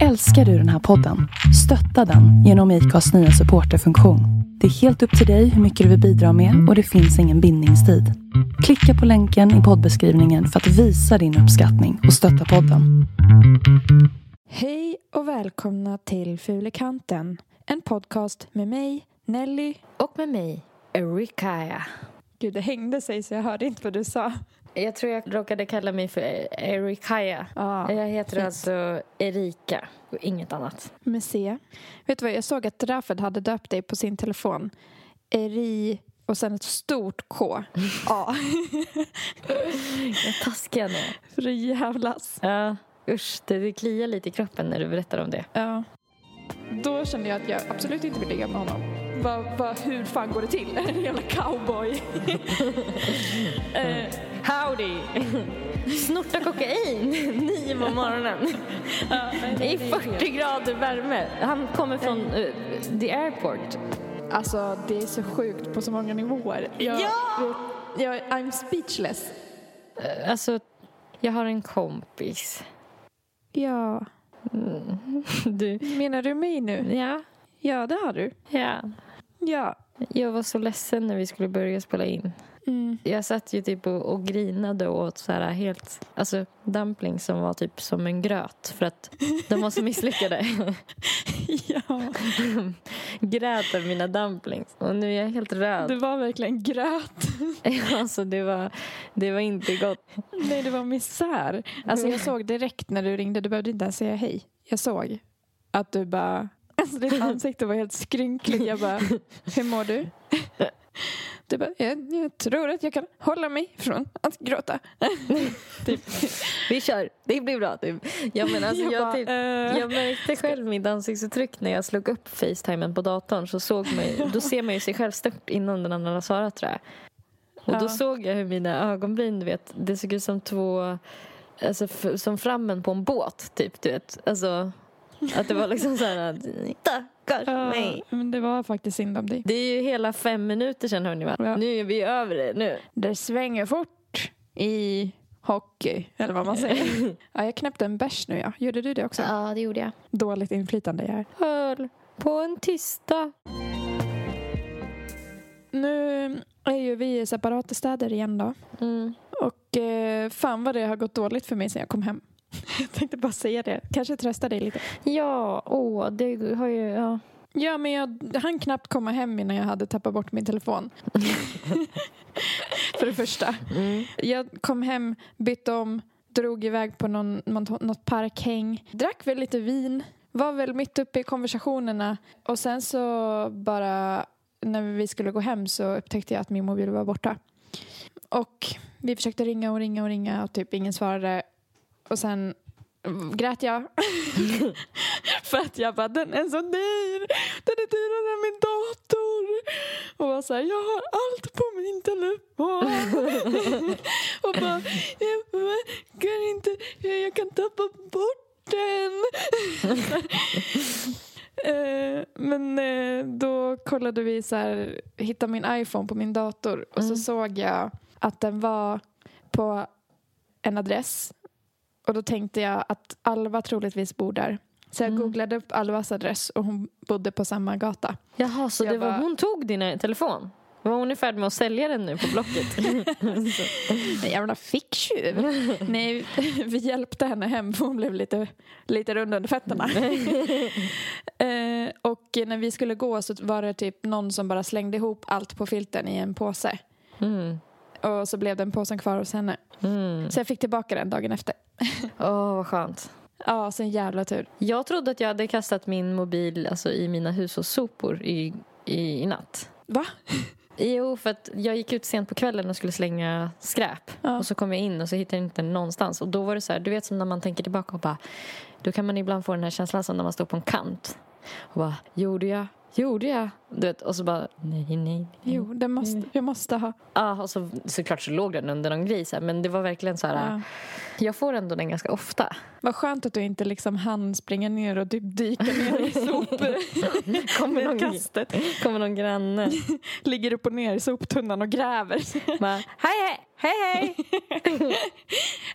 Älskar du den här podden? Stötta den genom IKAs nya supporterfunktion. Det är helt upp till dig hur mycket du vill bidra med och det finns ingen bindningstid. Klicka på länken i poddbeskrivningen för att visa din uppskattning och stötta podden. Hej och välkomna till Fulekanten. En podcast med mig, Nelly. Och med mig, Erikaya. Gud, det hängde sig så jag hörde inte vad du sa. Jag tror jag råkade kalla mig för Erikaya. Ja, jag heter fint. alltså Erika och inget annat. Med C. Vet du vad, jag såg att Rafed hade döpt dig på sin telefon. Eri och sen ett stort K. Ja, Jag taskiga nu. för att jävlas. Ja, usch. Det, det kliar lite i kroppen när du berättar om det. Ja. Då kände jag att jag absolut inte vill ligga med honom. Va, va, hur fan går det till? En jävla cowboy. eh, howdy! Snorta kokain nio på morgonen. I 40 grader värme. Han kommer från eh, the airport. Alltså, det är så sjukt på så många nivåer. Jag, Ja! jag, I'm speechless. Eh, Alltså, jag har en kompis. Ja. Du, Menar du mig nu? ja, Ja, det har du. ja. Ja. Jag var så ledsen när vi skulle börja spela in. Mm. Jag satt ju typ och, och grinade och åt så här helt, alltså dumplings som var typ som en gröt för att de var så misslyckade. ja. Grät över mina dumplings och nu är jag helt röd. Det var verkligen gröt. Alltså det var, det var inte gott. Nej, det var misär. Alltså, jag såg direkt när du ringde, du behövde inte ens säga hej. Jag såg att du bara... Alltså, ditt ansikte var helt skrynkligt. Jag bara, hur mår du? Du bara, jag, jag tror att jag kan hålla mig från att gråta. typ. Vi kör, det blir bra typ. Ja, men alltså, Jag jag, bara, typ, eh. jag märkte själv mitt ansiktsuttryck när jag slog upp facetimen på datorn så såg man då ser man ju sig själv stört innan den andra har svarat tror jag. Och Ja. då såg jag hur mina ögonbryn, du vet, det såg ut som två, alltså som frammen på en båt typ, du vet. Alltså, att det var liksom så här, stackars Ja, mig. men det var faktiskt synd om dig. Det är ju hela fem minuter sedan hörni va? Ja. Nu är vi över det, nu. Det svänger fort i hockey, eller vad man säger. ja, jag knäppte en bärs nu, ja. Gjorde du det också? Ja, det gjorde jag. Dåligt inflytande jag är. Höll på en tisdag. Nu är ju vi i separata städer igen då. Mm. Och eh, fan vad det har gått dåligt för mig sen jag kom hem. Jag tänkte bara säga det. Kanske trösta dig lite. Ja, åh, det har ju, ja. Ja, men jag hann knappt komma hem innan jag hade tappat bort min telefon. för det första. Mm. Jag kom hem, bytte om, drog iväg på någon, något, parkhäng. Drack väl lite vin. Var väl mitt uppe i konversationerna. Och sen så bara när vi skulle gå hem så upptäckte jag att min mobil var borta. Och vi försökte ringa och ringa och ringa och typ ingen svarade. Och sen grät jag. För att jag bara, den är så dyr. Den är dyrare än min dator. Och var så här, jag har allt på min telefon. och bara, jag kan inte, jag kan tappa bort den. Eh, Men eh, då kollade vi så här, hittade min iPhone på min dator och så Mm. såg jag att den var på en adress. Och då tänkte jag att Alva troligtvis bor där. Så jag Mm. googlade upp Alvas adress och hon bodde på samma gata. Jaha, så Jag det var, bara- hon tog din eh, telefon? Var hon i färd med att sälja den nu på Blocket? Jävla ficktjuv. Nej, vi hjälpte henne hem för hon blev lite, lite rund under fötterna. eh, och när vi skulle gå så var det typ någon som bara slängde ihop allt på filten i en påse. Mm. Och så blev den påsen kvar hos henne. Mm. Så jag fick tillbaka den dagen efter. Åh, vad skönt. Ja, så en jävla tur. Jag trodde att jag hade kastat min mobil alltså, i mina hushållssopor i, i, i natt. Va? Jo, för att jag gick ut sent på kvällen och skulle slänga skräp. Ja. Och så kom jag in och så hittade jag inte den någonstans. Och då var det så här, du vet som när man tänker tillbaka och bara, då kan man ibland få den här känslan som när man står på en kant. Och bara, gjorde jag? Gjorde jag? Du vet, och så bara, nej, nej, nej. Jo, det måste, jag måste ha. Ja, och så, såklart så låg den under någon grej så här, men det var verkligen så här, Ja. jag får ändå den ganska ofta. Vad skönt att du inte liksom hann springa ner och typ dyka ner i Kommer någon, sopkastet. kommer någon granne. Ligger upp och ner i soptunnan och gräver. Bara, hej, hej, Hej hej!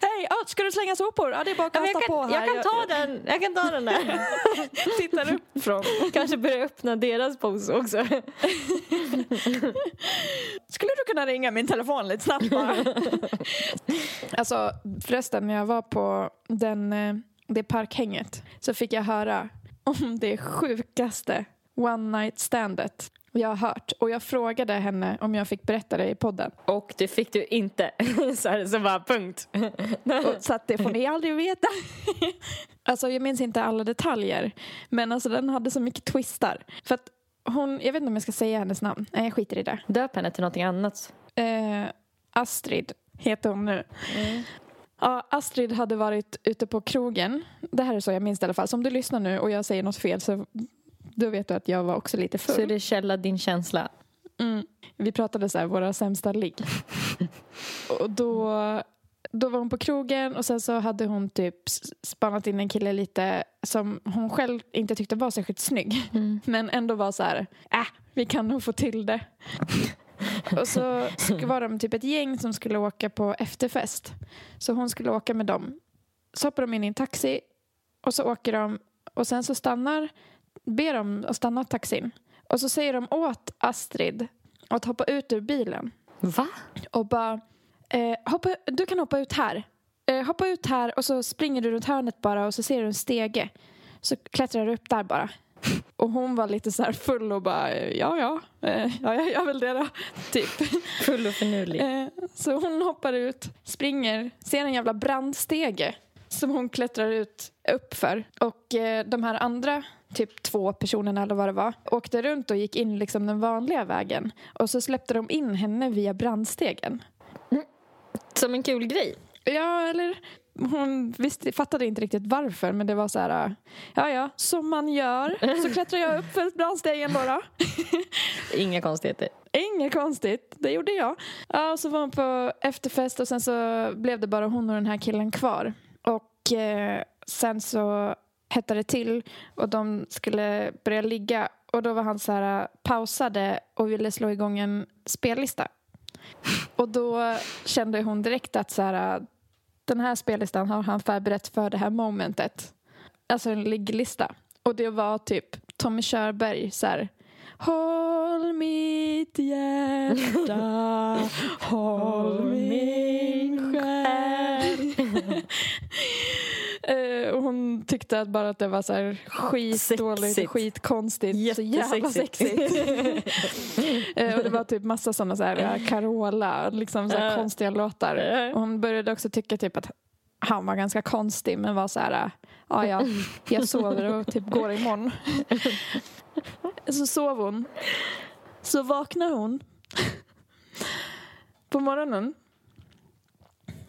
Hej, ah, ska du slänga sopor? Ja, det är bara att Ja, kasta jag, kan, på här. jag kan ta den, jag kan ta den där. tittar upp från. Kanske börja öppna deras pose också. Skulle du kunna ringa min telefon lite snabbt bara? alltså förresten, när jag var på den, eh, det parkhänget så fick jag höra om det sjukaste one night standet jag har hört. Och jag frågade henne om jag fick berätta det i podden. Och det fick du inte. Så, här, så bara punkt. Och, så att det får ni aldrig veta. alltså jag minns inte alla detaljer. Men alltså den hade så mycket twistar. För att hon, jag vet inte om jag ska säga hennes namn. Nej, jag skiter i det. Döp henne till någonting annat. Eh, Astrid heter hon nu. Ja, Astrid hade varit ute på krogen. Det här är så jag minns det i alla fall. Så om du lyssnar nu och jag säger något fel så då vet du att jag var också lite full. Så är det källa din känsla. Mm. Vi pratade så här, våra sämsta ligg. och då, då var hon på krogen och sen så hade hon typ spannat in en kille lite som hon själv inte tyckte var särskilt snygg. Mm. Men ändå var så här, äh, vi kan nog få till det. och så var de typ ett gäng som skulle åka på efterfest. Så hon skulle åka med dem. Så hoppar de in i en taxi och så åker de och sen så stannar, ber de att stanna taxin. Och så säger de åt Astrid att hoppa ut ur bilen Va? och bara eh, hoppa, du kan hoppa ut här. Eh, hoppa ut här och så springer du runt hörnet bara och så ser du en stege. Så klättrar du upp där bara. Och hon var lite så här full och bara eh, ja ja, eh, ja jag gör väl det då. Typ. Full och finurlig. Eh, så hon hoppar ut, springer, ser en jävla brandstege som hon klättrar ut upp för. Och eh, de här andra, typ två personerna eller vad det var, åkte runt och gick in liksom den vanliga vägen. Och så släppte de in henne via brandstegen. Som en kul grej. Ja, eller hon visste, fattade inte riktigt varför men det var så här, ja ja, som man gör. Så klättrar jag upp för brandstegen då. Inga konstigheter. Inget konstigt, det gjorde jag. Ja, och så var hon på efterfest och sen så blev det bara hon och den här killen kvar. Och eh, sen så hettade till och de skulle börja ligga och då var han så här pausade och ville slå igång en spellista. Och då kände hon direkt att så här, den här spellistan har han förberett för det här momentet. Alltså en ligglista. Och det var typ Tommy Körberg så här Håll mitt hjärta, håll min själ. Eh, och hon tyckte att bara att det var så här skitdåligt, skitkonstigt. Så jävla sexigt. Eh, och det var typ massa sådana så här eh, Carola, liksom så här Ja. konstiga låtar. Ja. Och hon började också tycka typ att han var ganska konstig men var så här, eh, ja ja, jag sover och typ går imorgon. Så sov hon. Så vaknar hon på morgonen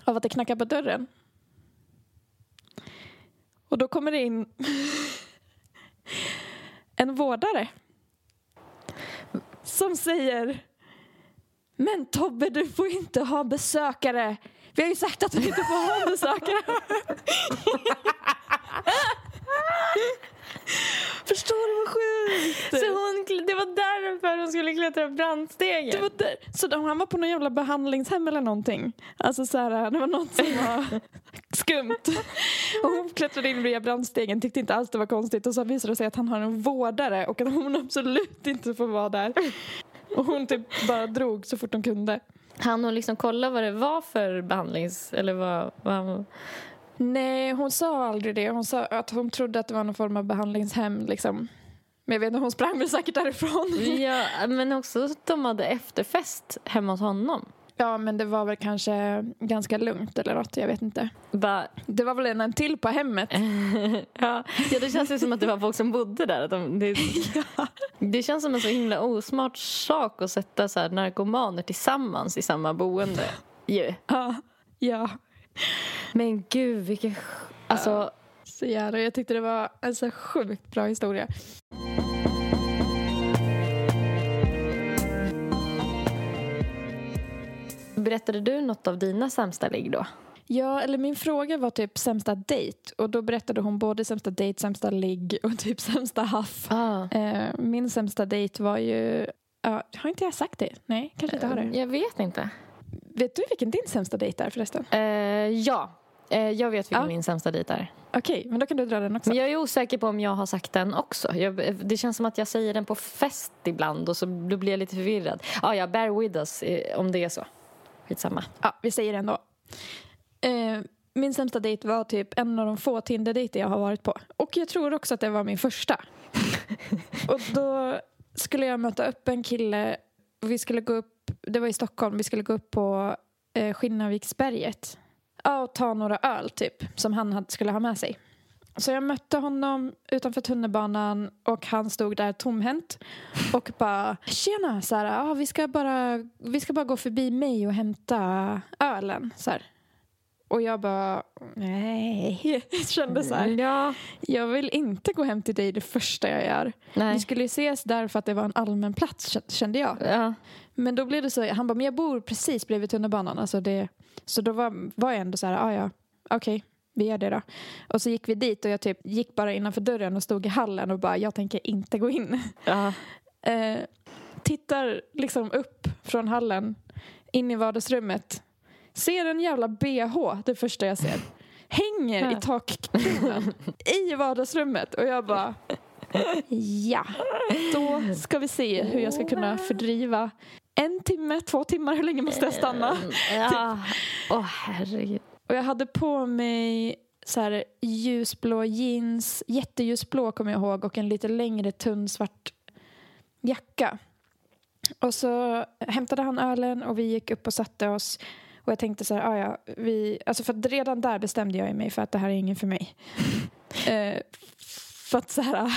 av att det knackar på dörren. Och då kommer det in en vårdare som säger Men Tobbe, du får inte ha besökare. Vi har ju sagt att du inte får ha besökare. Förstår du vad sjukt? Så hon, det var därför hon skulle klättra brandstegen? Det var där. Så han var på någon jävla behandlingshem eller någonting. Alltså så här, det var något som var skumt. Och hon klättrade in via brandstegen, tyckte inte alls det var konstigt. Och så visade det sig att han har en vårdare och att hon absolut inte får vara där. Och hon typ bara drog så fort hon kunde. Han hon liksom kolla vad det var för behandlings... Eller vad... vad Nej, hon sa aldrig det. Hon sa att hon trodde att det var någon form av behandlingshem. Liksom. Men jag vet inte, hon sprang väl säkert därifrån. ja, men också att de hade efterfest hemma hos honom. Ja, men det var väl kanske ganska lugnt eller något. Jag vet inte. Bara, Det var väl en, en till på hemmet. ja, ja, det känns ju som att det var folk som bodde där. Att de, det, det känns som en så himla osmart sak att sätta så här narkomaner tillsammans i samma boende. Ju. Ja. ja. Men gud, vilken... Alltså, Så jävla, jag tyckte det var en så sjukt bra historia. berättade du något av dina sämsta ligg då? Ja, eller min fråga var typ sämsta dejt. Och då berättade hon både sämsta dejt, sämsta ligg och typ sämsta haff. Ah. Eh, min sämsta dejt var ju... Ja, har inte jag sagt det? Nej, kanske inte har det. Jag vet inte. Vet du vilken din sämsta dejt är förresten? Eh, ja, eh, jag vet vilken Ja. min sämsta dejt är. Okej, men då kan du dra den också. Men jag är osäker på om jag har sagt den också. Jag, det känns som att jag säger den på fest ibland och så då blir jag lite förvirrad. Ah, ja, bear with us eh, om det är så. Skitsamma. Ja, vi säger det ändå. Eh, min sämsta dejt var typ en av de få Tinder-dejter jag har varit på. Och jag tror också att det var min första. och då skulle jag möta upp en kille och vi skulle gå upp, det var i Stockholm, vi skulle gå upp på eh, Skinnarviksberget. Ja, och ta några öl typ, som han hade, skulle ha med sig. Så jag mötte honom utanför tunnelbanan och han stod där tomhänt och bara tjena, så här, ja, vi, ska bara, vi ska bara gå förbi mig och hämta ölen. Så här. Och jag bara, nej. Kände så här, Ja. jag vill inte gå hem till dig det första jag gör. Vi Nej. skulle ju ses där för att det var en allmän plats kä- kände jag. Ja. Men då blev det så, han bara, men jag bor precis bredvid tunnelbanan. Alltså det, så då var, var jag ändå så här, ah, ja, okej, vi gör det då. Och så gick vi dit och jag typ gick bara innanför dörren och stod i hallen och bara, jag tänker inte gå in. Ja. Eh, tittar liksom upp från hallen, in i vardagsrummet. Ser en jävla bh, det första jag ser. Hänger i takkronan i vardagsrummet. Och jag bara, ja, då ska vi se hur jag ska kunna fördriva en timme, två timmar, hur länge måste jag stanna? Ja. Åh, herregud. Och jag hade på mig så här ljusblå jeans, jätteljusblå kommer jag ihåg och en lite längre tunn svart jacka. Och så hämtade han ölen och vi gick upp och satte oss. Och jag tänkte så här, ah, ja, vi, alltså för redan där bestämde jag mig för att det här är ingen för mig. eh, för att så här...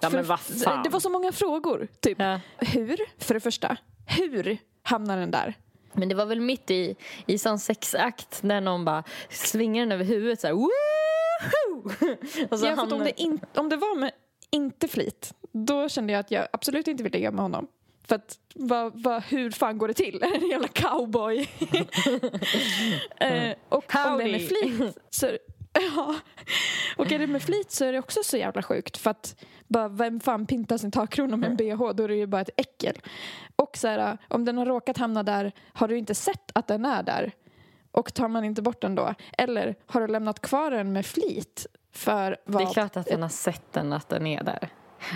Ja, för- fan. Det var så många frågor. Typ, Ja. hur, för det första, hur hamnar den där? Men det var väl mitt i, i sån sexakt när någon bara svingar den över huvudet så här. Och så Ja, att om, hamnar- det in, om det var med inte flit, då kände jag att jag absolut inte ville ligga med honom. För att, vad, vad, hur fan går det till? En jävla cowboy. eh, och om det är med Howdy. flit så, ja. Och är det med flit så är det också så jävla sjukt. För att bara, vem fan pintar sin takkrona med en bh? Då är det ju bara ett äckel. Och så här, om den har råkat hamna där, har du inte sett att den är där? Och tar man inte bort den då? Eller har du lämnat kvar den med flit? För vad? Det är klart att den har sett den, att den är där.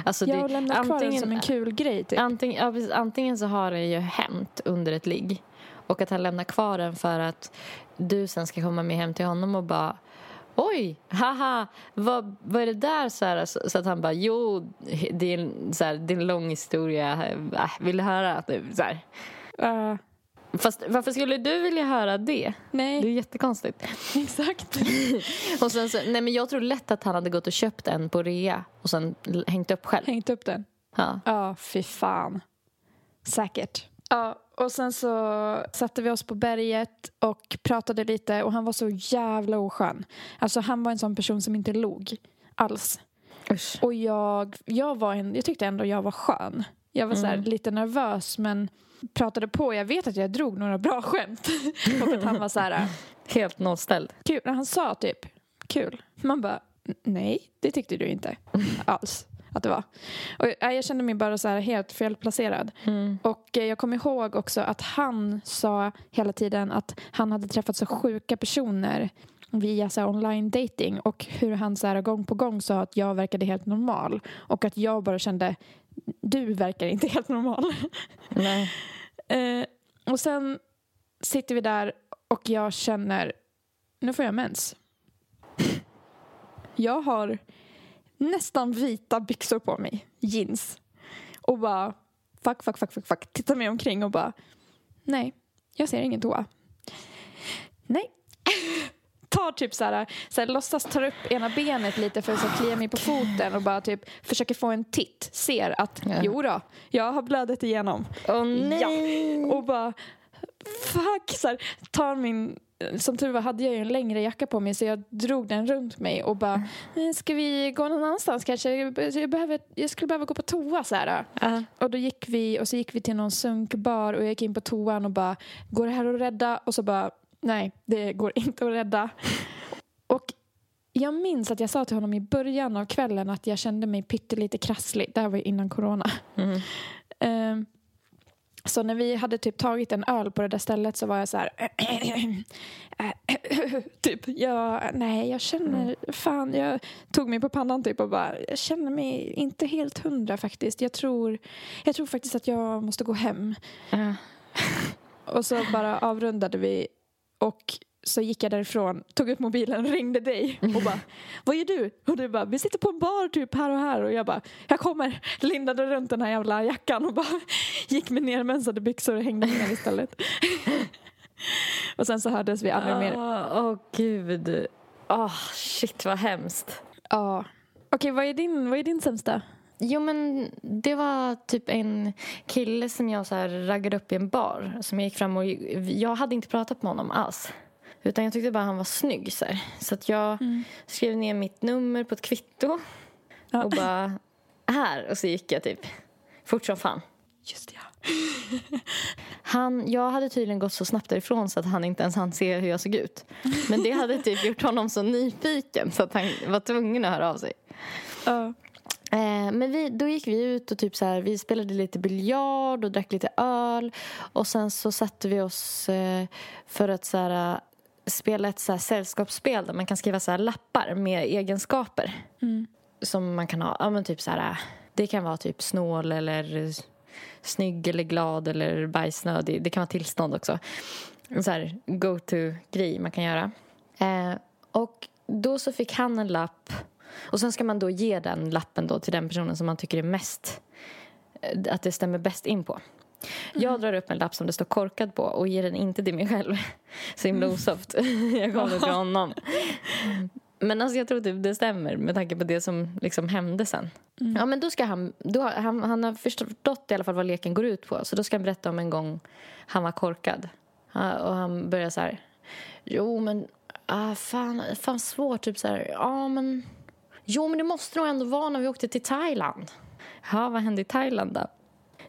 Alltså, det, har lämnat kvar den som en kul grej typ. Antingen, ja, precis, antingen så har det ju hänt under ett ligg och att han lämnar kvar den för att du sen ska komma med hem till honom och bara Oj, haha, vad, vad är det där? Så, här, så, så att han bara, jo, det är en, så här, det är en lång historia, äh, vill du höra? Typ, så. Uh, Fast varför skulle du vilja höra det? Det är nej, jättekonstigt. exakt. Och sen så, nej men jag tror lätt att han hade gått och köpt en på rea och sen hängt upp själv. Hängt upp den. Ja. Ja, fy fan. Säkert. Ja, och sen så satte vi oss på berget och pratade lite och han var så jävla oskön. Alltså han var en sån person som inte log alls. Usch. Och jag, jag, var en, jag tyckte ändå jag var skön. Jag var så här, lite nervös men pratade på. Jag vet att jag drog några bra skämt. och att han var så här, Helt nollställd. kul. Han sa typ kul. Man bara, "N- nej, det tyckte du inte alls att det var. Och jag, kände mig bara så här helt felplacerad. Och eh, jag kommer ihåg också att han sa hela tiden att han hade träffat så sjuka personer via så online dating och hur han så här gång på gång sa att jag verkade helt normal och att jag bara kände du verkar inte helt normal. Nej. Eh, och sen sitter vi där och jag känner, nu får jag mens. Jag har nästan vita byxor på mig, jeans. Och bara, fuck, fuck, fuck, fuck, fuck. Tittar mig omkring och bara, nej, jag ser ingen toa. Nej. Tar typ så här, så här, låtsas tar upp ena benet lite för att klia mig på foten och bara typ försöker få en titt. Ser att, Ja. jo då, jag har blödit igenom. Åh nej! Och bara fuck, så här, tar min som tur var hade jag ju en längre jacka på mig så jag drog den runt mig och bara "Eh, ska vi gå någon annanstans kanske? Jag, behöver, jag skulle behöva gå på toa så här. Ja. Och då gick vi och så gick vi till någon sunkbar och jag gick in på toan och bara går det här att rädda? Och så bara nej, det går inte att rädda. Och jag minns att jag sa till honom i början av kvällen att jag kände mig pyttelite krasslig. Det här var ju innan corona. Mm. Ehm, Så när vi hade typ tagit en öl på det där stället så var jag så här... typ, jag, nej jag känner, fan, jag tog mig på pannan typ och bara, jag känner mig inte helt hundra faktiskt. Jag tror, jag tror faktiskt att jag måste gå hem. Och så bara avrundade vi och så gick jag därifrån, tog upp mobilen, ringde dig och bara Vad gör du? Och du bara Vi sitter på en bar typ här och här och jag bara Jag kommer, lindade runt den här jävla jackan och bara gick med nermensade byxor och hängde ner istället. och sen så hördes vi aldrig mer. Åh oh, gud. Åh shit vad hemskt. Ja. Okej, vad, är din, vad är din sämsta? Jo men det var typ en kille som jag så här raggade upp i en bar. Som jag gick fram och jag hade inte pratat med honom alls. Utan jag tyckte bara han var snygg så här. Så att jag Mm. skrev ner mitt nummer på ett kvitto. Ja. Och bara här. Och så gick jag typ fort som fan. Just ja. Han, jag hade tydligen gått så snabbt därifrån så att han inte ens hann se hur jag såg ut. Men det hade typ gjort honom så nyfiken så att han var tvungen att höra av sig. Eh, men vi, då gick vi ut och typ så här, vi spelade lite biljard och drack lite öl. Och sen så satte vi oss eh, för att så här, spela ett så sällskapsspel där man kan skriva så lappar med egenskaper. Mm. Som man kan ha, ja men typ så här, det kan vara typ snål eller snygg eller glad eller bajsnödig. Det kan vara tillstånd också. En så här go-to-grej man kan göra. Eh, och då så fick han en lapp och sen ska man då ge den lappen då till den personen som man tycker är mest eh, att det stämmer bäst in på. Jag drar upp en lapp som det står korkad på och ger den inte till mig själv. Så himla osoft. Jag gav den till honom. Men alltså jag tror typ det stämmer med tanke på det som liksom hände sen. Ja men då ska han, då, har- han, han har förstått i alla fall vad leken går ut på. Så då ska han berätta om en gång han var korkad. Ja, och han börjar så här. Jo men, ah, fan, fan svårt. Typ så här, ja men. Jo men det måste nog ändå vara när vi åkte till Thailand. Ja vad hände i Thailand då?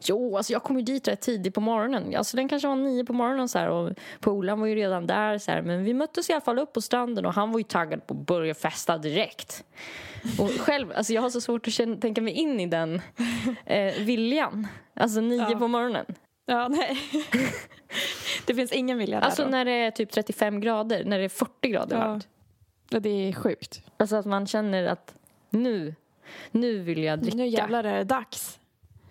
Jo, alltså jag kom ju dit rätt tidigt på morgonen. Alltså den kanske var nio på morgonen så här, och polaren var ju redan där så här, men vi möttes i alla fall upp på stranden och han var ju taggad på att börja festa direkt. Och själv, alltså jag har så svårt att känna, tänka mig in i den eh, viljan. Alltså nio Ja. på morgonen. Ja, nej. det finns ingen vilja där Alltså då. när det är typ 35 grader, när det är 40 grader Ja. varmt. Ja, det är sjukt. Alltså att man känner att nu, nu vill jag dricka. Nu jävlar är det dags.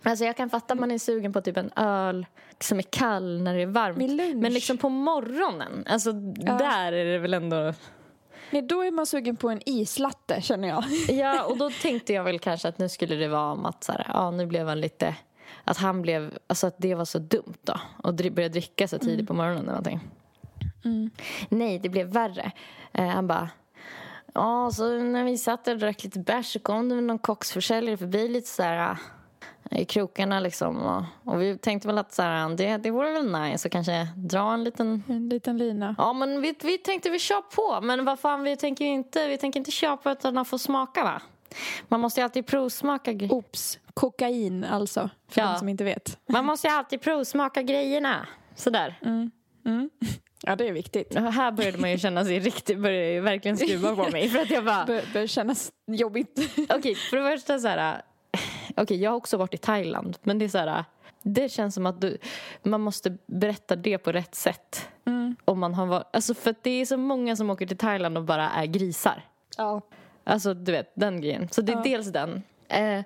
Alltså jag kan fatta att man är sugen på typ en öl som är kall när det är varmt. Men liksom på morgonen, alltså där är det väl ändå... Nej, då är man sugen på en islatte känner jag. Ja, och då tänkte jag väl kanske att nu skulle det vara om att så här, ja, nu blev han lite... Att han blev, alltså att det var så dumt då. Och dri- börja dricka så tidigt på morgonen eller någonting. Nej, det blev värre. Eh, han bara... Ja, så när vi satt där och drack lite bärs så kom det någon kocksförsäljare förbi lite så här i krokarna liksom. Och, och vi tänkte väl att så här, det, det vore väl nice att kanske dra en liten En liten lina. Ja, men vi, vi tänkte vi kör på. Men vad fan, vi tänker inte, vi tänker inte köpa utan att få smaka va? Man måste ju alltid provsmaka grejer. Ops, kokain alltså. För Ja. de som inte vet. Man måste ju alltid provsmaka grejerna. Sådär. Ja, det är viktigt. Och Här började man ju känna sig riktigt, började ju verkligen skruva på mig. För att jag bara, Bör, bör kännas jobbigt. okej, för det första så här. Okej, jag har också varit i Thailand. Men det är så här, det känns som att du, man måste berätta det på rätt sätt. Om man har varit, alltså för att det är så många som åker till Thailand och bara är grisar. Ja. Alltså du vet, den grejen. Så det är Ja. dels den. Eh,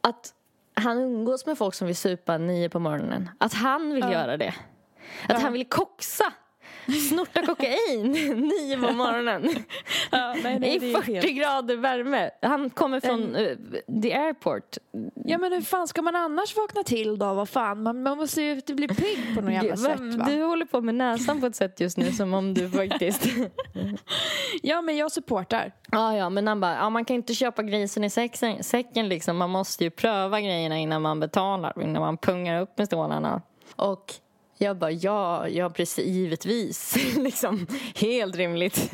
att han umgås med folk som vill supa nio på morgonen. Att han vill göra det. Att han vill koxa. Snorta kokain nio på morgonen. Ja, nej, nej, I är 40 helt... grader värme. Han kommer från eh, the airport. Ja, men hur fan ska man annars vakna till då? Vad fan? Man, man måste ju bli pigg på något jävla sätt va? Du håller på med näsan på ett sätt just nu som om du faktiskt... Ja, men jag supportar. Ja, ja, men han bara, ja, man kan inte köpa grisen i säcken, säcken liksom. Man måste ju pröva grejerna innan man betalar, innan man pungar upp med stålarna. Och jag bara, ja, ja precis, givetvis. liksom, helt rimligt.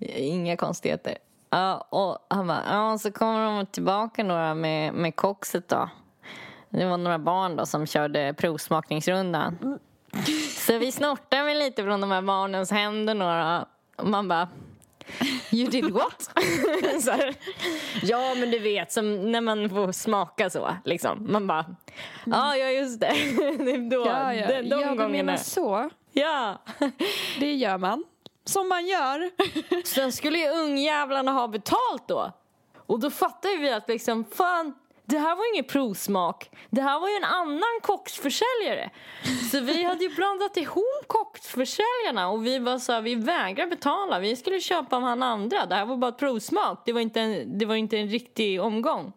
Inga konstigheter. Ja, och han bara, ja, så kommer de tillbaka några med, med koxet då. Det var några barn då som körde provsmakningsrundan. Så vi snortade väl lite från de här barnens händer några. Och man bara, You did what? här. Ja, men du vet, som när man får smaka så. Liksom. Man bara, ja, ja just det. det är då, Ja, ja. de, de ja, du gångerna. menar så. Ja. Det gör man. Som man gör. Sen skulle ju ungjävlarna ha betalt då. Och då fattar ju vi att liksom, fan, det här var ingen provsmak. Det här var ju en annan kocksförsäljare. Så vi hade ju blandat ihop kocksförsäljarna och vi var så här, vi vägrar betala. Vi skulle köpa av han andra. Det här var bara ett provsmak. Det var inte en, det var inte en riktig omgång.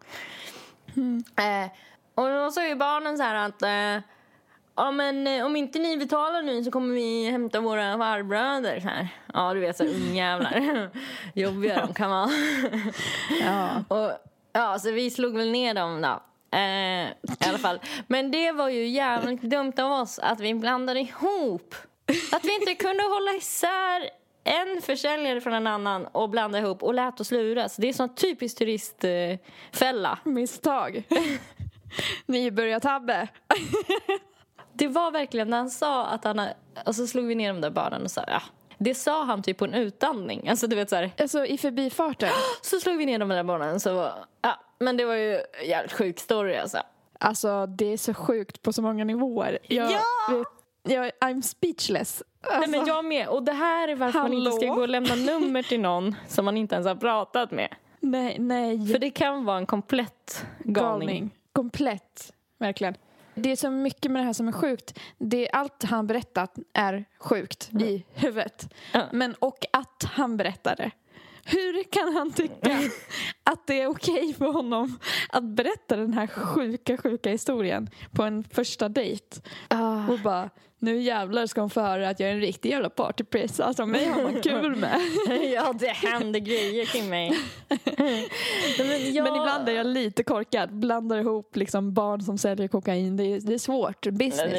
Eh, och då sa ju barnen så här att eh, Ja men eh, om inte ni betalar nu så kommer vi hämta våra farbröder så här. Ja du vet så ungjävlar. Jobbiga de kan vara. Ja. Och, ja så vi slog väl ner dem då. Eh, I alla fall. Men det var ju jävligt dumt av oss att vi blandade ihop. Att vi inte kunde hålla isär en försäljare från en annan och blanda ihop och lät oss luras. Det är sån typisk turistfälla. Misstag. Nybörjartabbe. Det var verkligen när han sa att han... Och så slog vi ner de där barnen och sa ja. Det sa han typ på en utandning. Alltså du vet så här. Alltså i förbifarten. Så slog vi ner de där barnen så ja. Men det var ju en jävligt sjuk story alltså. Alltså det är så sjukt på så många nivåer. Jag, Ja! vet, jag, I'm speechless. Alltså, Nej men jag med. Och det här är varför man inte ska Hallå? gå och lämna nummer till någon som man inte ens har pratat med. nej, nej. För det kan vara en komplett galning. galning. Komplett, verkligen. Det är så mycket med det här som är sjukt. Det, allt han berättat är sjukt i huvudet. Ja. Men och att han berättar det. Hur kan han tycka att det är okej för honom att berätta den här sjuka, sjuka historien på en första dejt? Ah. Och bara, nu jävlar ska hon få höra att jag är en riktig jävla partypress. Alltså mig har man kul med. ja, det händer grejer kring mig. Men, jag... Men ibland är jag lite korkad. Blandar ihop liksom barn som säljer kokain. Det är, det är svårt. Business.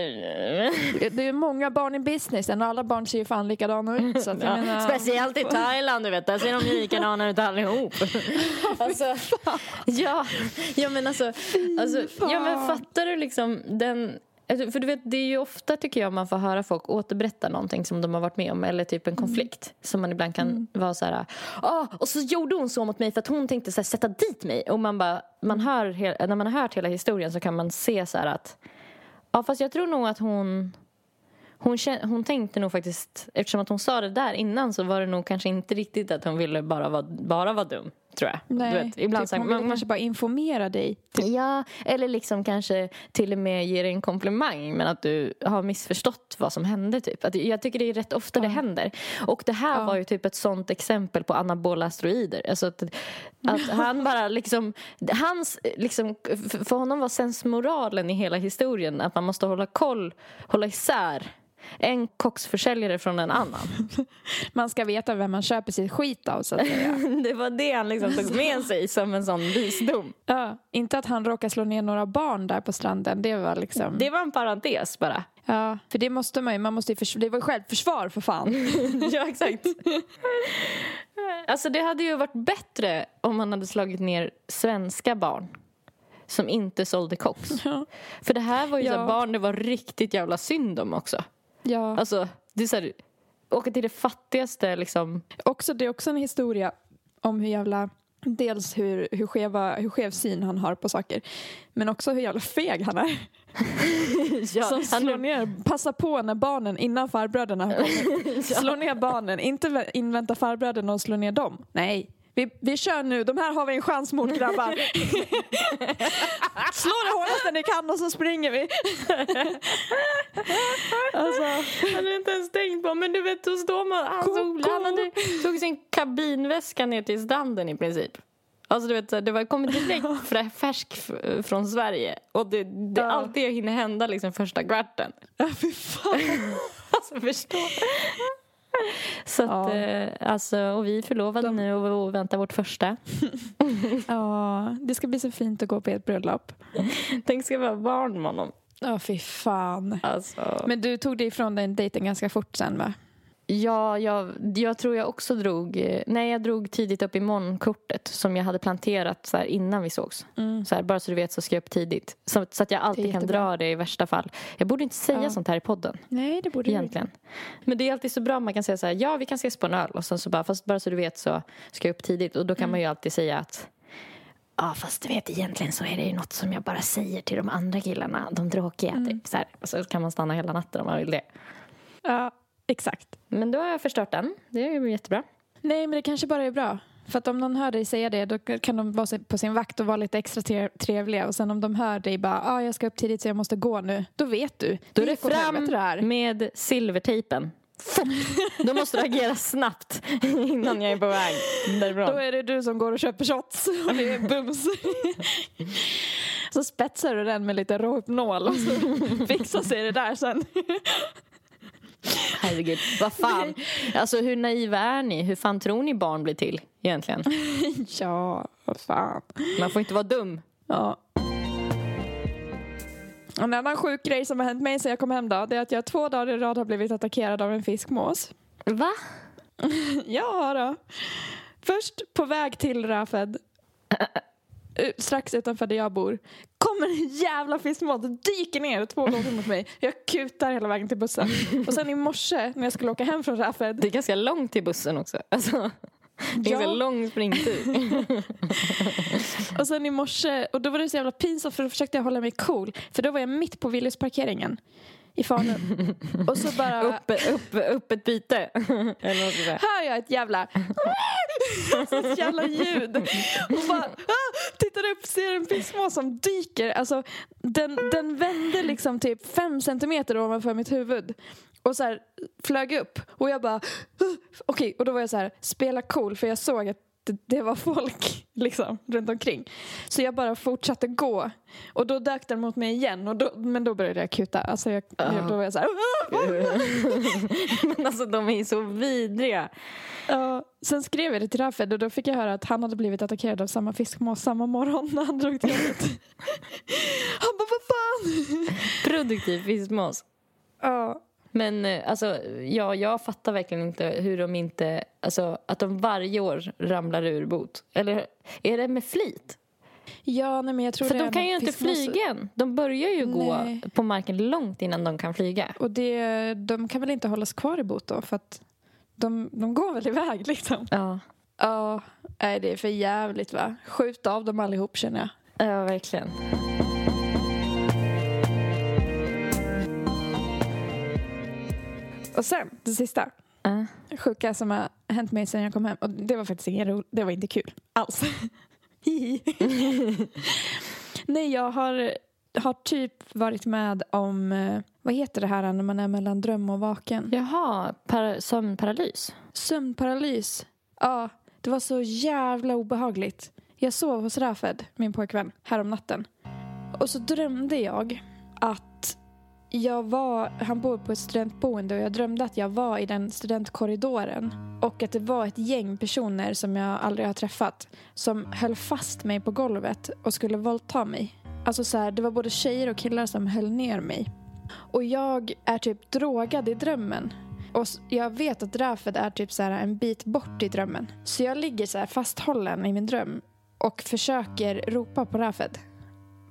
Det är många barn i businessen och alla barn ser ju fan likadana ut. Så att Ja, menar, speciellt i Thailand, du vet. Där ser de likadana ut allihop. alltså, ja, ja, men alltså, alltså ja, men fattar du liksom den... alltså, För du vet, det är ju ofta tycker jag man får höra folk återberätta någonting som de har varit med om eller typ en konflikt som man ibland kan vara så här ah, och så gjorde hon så mot mig för att hon tänkte så här, sätta dit mig. Och man bara, man hör, he- när man har hört hela historien så kan man se så här att ja fast jag tror nog att hon hon, hon tänkte nog faktiskt, eftersom att hon sa det där innan så var det nog kanske inte riktigt att hon ville bara vara, bara vara dum, tror jag. Nej, du vet, ibland typ, här, man, kanske bara informera dig. Ja, eller liksom kanske till och med ge dig en komplimang men att du har missförstått vad som hände. Typ. Att jag tycker det är rätt ofta det händer. Och det här Ja. var ju typ ett sånt exempel på anabola steroider. Alltså att, att han bara liksom, hans, liksom, för honom var sensmoralen i hela historien att man måste hålla koll, hålla isär en koksförsäljare från en annan. Man ska veta vem man köper sitt skit av så att säga. Det var det han liksom tog med sig som en sån visdom. ja, inte att han råkar slå ner några barn där på stranden. Det var liksom... Det var en parentes bara. Ja, för det måste man ju. Man måste ju förs- det var ju självförsvar för fan. ja, exakt. Alltså det hade ju varit bättre om man hade slagit ner svenska barn som inte sålde koks. Ja. För det här var ju så Ja. barn det var riktigt jävla synd om också. Ja. Alltså, det är så här, åka till det fattigaste liksom. Också, det är också en historia om hur jävla... Dels hur, hur, skeva, hur skev syn han har på saker. Men också hur jävla feg han är. Ja, Som han- slår ner, passar på när barnen, innan farbröderna har kommit. Slår ner barnen, inte vä- invänta farbröderna och slå ner dem. Nej. Vi, vi kör nu, de här har vi en chans mot grabbar. Slå det hårdaste ni kan och så springer vi. alltså, Jag hade inte ens tänkt på men du vet då står man, han, stod, han hade, tog sin kabinväska ner till stranden i princip. Alltså du vet det var kommit direkt färsk från Sverige och det, det, Ja. allt det hinner hända liksom första kvarten. ja, fy fan. Alltså förstå. Så att, Ja. eh, alltså, och vi är förlovade De- nu och, väntar vårt första. Ja, det ska bli så fint att gå på ett bröllop. Tänk ska vara barn med honom. Ja, fy fan. Alltså. Men du tog dig ifrån den dejten ganska fort sen va? Ja, jag, jag tror jag också drog... eh, Nej, jag drog tidigt upp imorgon-kortet som jag hade planterat så innan vi sågs. Mm. Så här, bara så du vet så ska jag upp tidigt. Så, så att jag alltid kan dra det i värsta fall. Jag borde inte säga Ja. sånt här i podden. Nej, det borde du Egentligen. Men det är alltid så bra om man kan säga så här, ja vi kan ses på en öl och sen så bara, fast bara så du vet så ska jag upp tidigt och då kan man ju alltid säga att Ja fast du vet egentligen så är det ju något som jag bara säger till de andra killarna, de tråkiga typ så här. Så kan man stanna hela natten om man vill det. Ja, exakt. Men då har jag förstört den, det är ju jättebra. Nej, men det kanske bara är bra. För att om någon hör dig säga det då kan de vara på sin vakt och vara lite extra tre- trevliga. Och sen om de hör dig bara, ah, jag ska upp tidigt så jag måste gå nu. Då vet du. Då är det fram det med silvertejpen. Då måste du agera snabbt innan jag är på väg därifrån. Då är det du som går och köper shots och det är bums. så spetsar du den med lite rohypnol och så fixar sig det där sen. Herregud, vad fan. Alltså hur naiva är ni? Hur fan tror ni barn blir till egentligen? ja, vad fan. Man får inte vara dum. Ja. En annan sjuk grej som har hänt mig sen jag kom hem då, det är att jag två dagar i rad har blivit attackerad av en fiskmås. Va? Ja då. Först på väg till Rafed, strax utanför där jag bor, kommer en jävla fiskmås och dyker ner två gånger mot mig. Jag kutar hela vägen till bussen. Och sen i morse när jag skulle åka hem från Rafed, Det är ganska långt till bussen också. Alltså, det är Ja. ganska lång springtur. och sen i morse, och då var det så jävla pinsamt för då försökte jag hålla mig cool. För då var jag mitt på Willys-parkeringen i Falun. Och så bara... upp, upp, upp ett byte. Eller hör jag ett jävla ett jävla ljud. Och bara ah, tittar upp ser en fiskmås som dyker. Alltså den, den vände liksom typ fem centimeter ovanför mitt huvud. Och så här flög upp. Och jag bara ah, okej. Och då var jag så här spela cool för jag såg att det, det var folk liksom runt omkring. Så jag bara fortsatte gå. Och då dök den mot mig igen. Och då, men då började jag kuta. Alltså jag, Ja. Då var jag så här... Men alltså de är så vidriga. Ja, sen skrev jag det till Rafed och då fick jag höra att han hade blivit attackerad av samma fiskmås samma morgon när han drog till jobbet. Han bara, vad fan? Produktiv fiskmås. Ja, Men eh, alltså, ja, jag fattar verkligen inte hur de inte... Alltså, att de varje år ramlar ur bot. Eller är det med flit? ja nej, men jag tror För de kan ju inte flyga än. De börjar ju gå Nej. på marken långt innan de kan flyga. Och det, de kan väl inte hållas kvar i bot då? För att de, de går väl iväg liksom. Ja, Ja, nej det är för jävligt va? Skjut av dem allihop känner jag. ja verkligen. Och sen, det sista. Ja. sjuka som har hänt mig sen jag kom hem. Och det var faktiskt ingen ro- det var inte kul alls. Nej, jag har, har typ varit med om, eh, vad heter det här när man är mellan dröm och vaken? Jaha, para, sömnparalys. Sömnparalys. Ja, det var så jävla obehagligt. Jag sov hos Rafed, min pojkvän, härom natten. Och så drömde jag att jag var, han bor på ett studentboende och jag drömde att jag var i den studentkorridoren. Och att det var ett gäng personer som jag aldrig har träffat som höll fast mig på golvet och skulle våldta mig. Alltså så här, det var både tjejer och killar som höll ner mig. Och jag är typ drogad i drömmen. Och jag vet att Rafed är typ så här en bit bort i drömmen. Så jag ligger så här fasthållen i min dröm och försöker ropa på Rafed.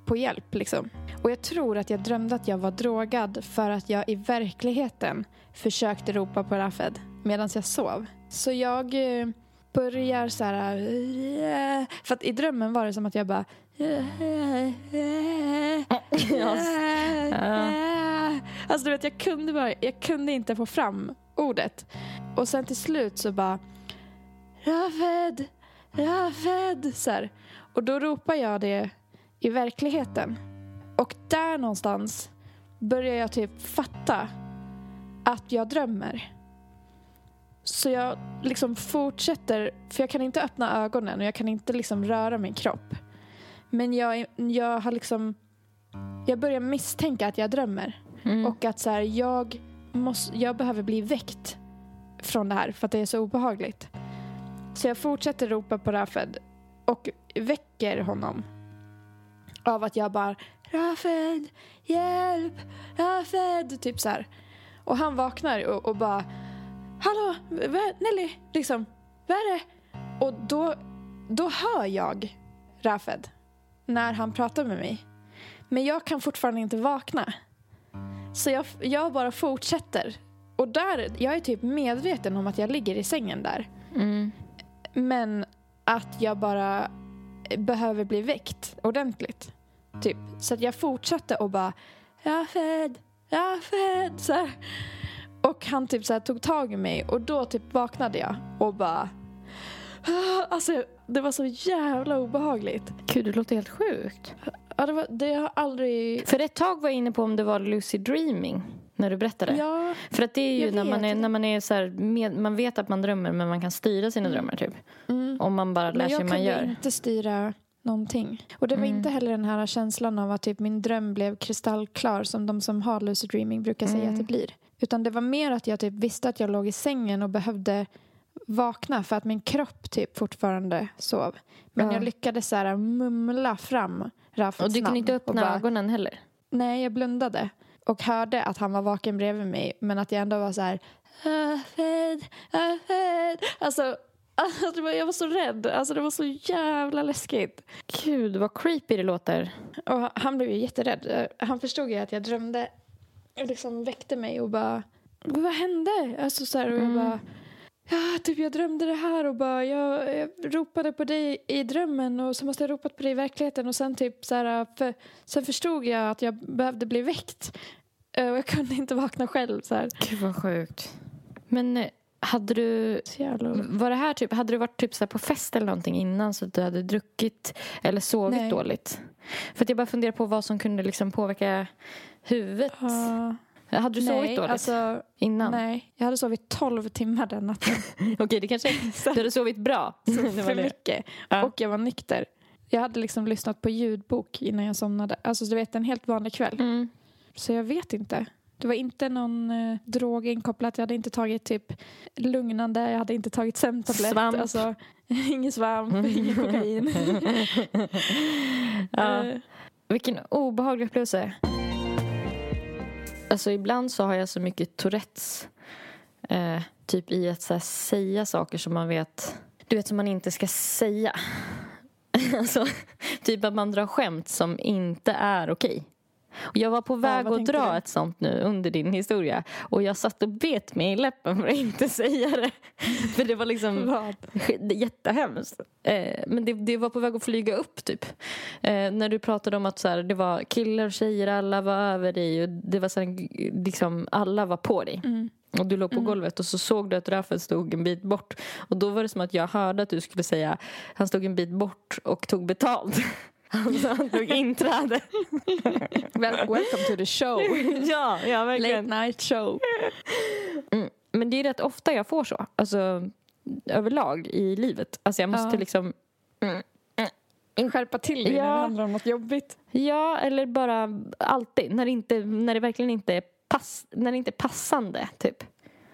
På hjälp liksom. Och jag tror att jag drömde att jag var drogad för att jag i verkligheten försökte ropa på Rafed medan jag sov. Så jag eh, börjar så här... Eh, för att i drömmen var det som att jag bara... Eh, alltså du vet, jag kunde, bara, jag kunde inte få fram ordet. Och sen till slut så bara... Rafed! Rafed! Så här. Och då ropar jag det i verkligheten. Och där någonstans börjar jag typ fatta att jag drömmer. Så jag liksom fortsätter, för jag kan inte öppna ögonen och jag kan inte liksom röra min kropp. Men jag, jag har liksom, jag börjar misstänka att jag drömmer. Mm. Och att så här, jag, måste, jag behöver bli väckt från det här för att det är så obehagligt. Så jag fortsätter ropa på Rafed och väcker honom. Av att jag bara Rafed, hjälp, Rafed, typ så här. Och han vaknar och, och bara hallå, Nelly, liksom, vad är det? Och då, då hör jag Rafed när han pratar med mig. Men jag kan fortfarande inte vakna. Så jag, jag bara fortsätter. Och där, jag är typ medveten om att jag ligger i sängen där. Mm. Men att jag bara behöver bli väckt ordentligt. Typ. Så att jag fortsatte och bara Rafed, Rafed. Så här. Och han typ så här tog tag i mig och då typ vaknade jag och bara "Ah", Alltså det var så jävla obehagligt. Gud, det låter helt sjukt. Ja, det, var, det har aldrig... För ett tag var jag inne på om det var lucid dreaming när du berättade. Ja, För att det är ju Jag när man är, när man är så här, med, man vet att man drömmer men man kan styra sina drömmar typ. mm. Om man bara lär men sig jag hur kunde man gör. inte styra någonting. Och det var Mm. inte heller den här känslan av att typ min dröm blev kristallklar som de som har lucid dreaming brukar säga Mm. att det blir. Utan det var mer att jag typ visste att jag låg i sängen och behövde vakna för att min kropp typ fortfarande sov. Men Ja. jag lyckades så här mumla fram Rafets Och du kunde inte öppna bara- ögonen heller. Nej, jag blundade och hörde att han var vaken bredvid mig men att jag ändå var så här Rafed, Rafed. Alltså, alltså jag var så rädd. Alltså det var så jävla läskigt. Gud, vad creepy det låter. Och han blev ju jätterädd. Han förstod ju att jag drömde och liksom väckte mig och bara vad hände? Alltså så här, och jag Mm. bara Ja, typ jag drömde det här och bara jag, jag ropade på dig i drömmen och så måste jag ropat på dig i verkligheten och sen typ så här, för, sen förstod jag att jag behövde bli väckt och jag kunde inte vakna själv så här. Gud, vad sjukt. Men eh, hade du... Så Var det här typ, hade du varit typ så på fest eller någonting innan så att du hade druckit eller sovit Nej. dåligt? För att jag bara funderar på vad som kunde liksom påverka huvudet. Ja. Hade du sovit nej, dåligt alltså, innan? nej, jag hade sovit 12 timmar den natten. Okej, det kanske... Du hade sovit bra. För mycket. Ja. Och jag var nykter. Jag hade liksom lyssnat på ljudbok innan jag somnade. Alltså du vet en helt vanlig kväll. Mm. Så jag vet inte. Det var inte någon eh, drog inkopplat. Jag hade inte tagit typ lugnande. Jag hade inte tagit sömntablett. Svamp. Alltså, ingen svamp, ingen kokain. Ja. Eh, Vilken obehaglig upplevelse. Alltså ibland så har jag så mycket Tourettes. Eh, typ i att här, säga saker som man vet, du vet som man inte ska säga. alltså, typ att man drar skämt som inte är okej. Och jag var på väg vad att dra du? ett sånt nu under din historia och jag satt och bet mig i läppen för att inte säga det. För det var liksom vad? jättehemskt. Eh, men det, det var på väg att flyga upp typ. Eh, när du pratade om att så här, det var killar och tjejer, alla var över dig och det var så här, liksom, alla var på dig. Mm. Och du låg på Mm. golvet och så såg du att Raffel stod en bit bort. Och då var det som att jag hörde att du skulle säga han stod en bit bort och tog betalt. Alltså han tog inträde. Welcome to the show. ja, ja Late verkligen. night show. Mm. Men det är rätt ofta jag får så. Alltså överlag i livet. Alltså jag måste Ja. liksom Skärpa till dig när Ja. det handlar om något jobbigt. Ja, eller bara alltid. När det, inte, när det verkligen inte är, pass, när det inte är passande, typ.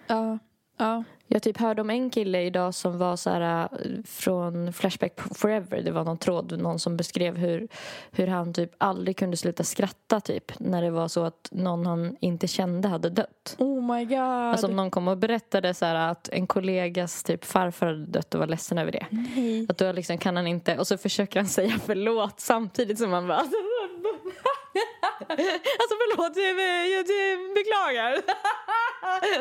Ja. Ja. Jag typ hörde om en kille idag som var så här äh, från Flashback Forever. Det var någon tråd, någon som beskrev hur, hur han typ aldrig kunde sluta skratta typ när det var så att någon han inte kände hade dött. Oh my god. Alltså om någon kom och berättade så här att en kollegas typ farfar hade dött och var ledsen över det. Nej. Att då liksom kan han inte, och så försöker han säga förlåt samtidigt som han bara alltså, förlåt, jag, beklagar.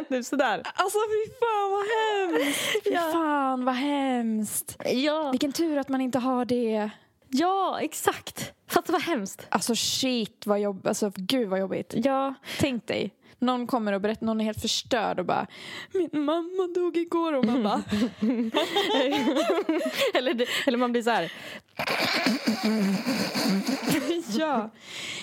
typ sådär. Alltså fy fan vad hemskt. Fy Ja. fan vad hemskt. Ja, Vilken tur att man inte har det. ja exakt. Fatta vad hemskt. Alltså shit vad jobbigt. Alltså gud vad jobbigt. Ja, Tänk dig. Någon kommer och berättar, någon är helt förstörd och bara Min mamma dog igår och man bara eller, det, eller man blir så här. Ja.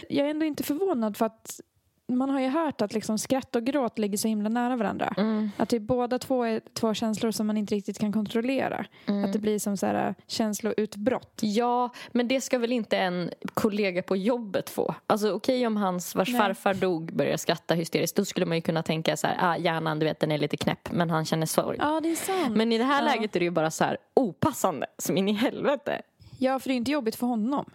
Jag är ändå inte förvånad för att man har ju hört att liksom skratt och gråt ligger så himla nära varandra. Mm, Att det båda två är två känslor som man inte riktigt kan kontrollera. mm. Att det blir som så här känsloutbrott. Ja, men det ska väl inte en kollega på jobbet få? Alltså okej om hans vars Nej. farfar dog börjar skratta hysteriskt. Då skulle man ju kunna tänka så här, ah, hjärnan du vet den är lite knäpp men han känner sorg. Ja, det är sant. Men i det här Ja. läget är det ju bara så här opassande som in i helvete. Ja, för det är inte jobbigt för honom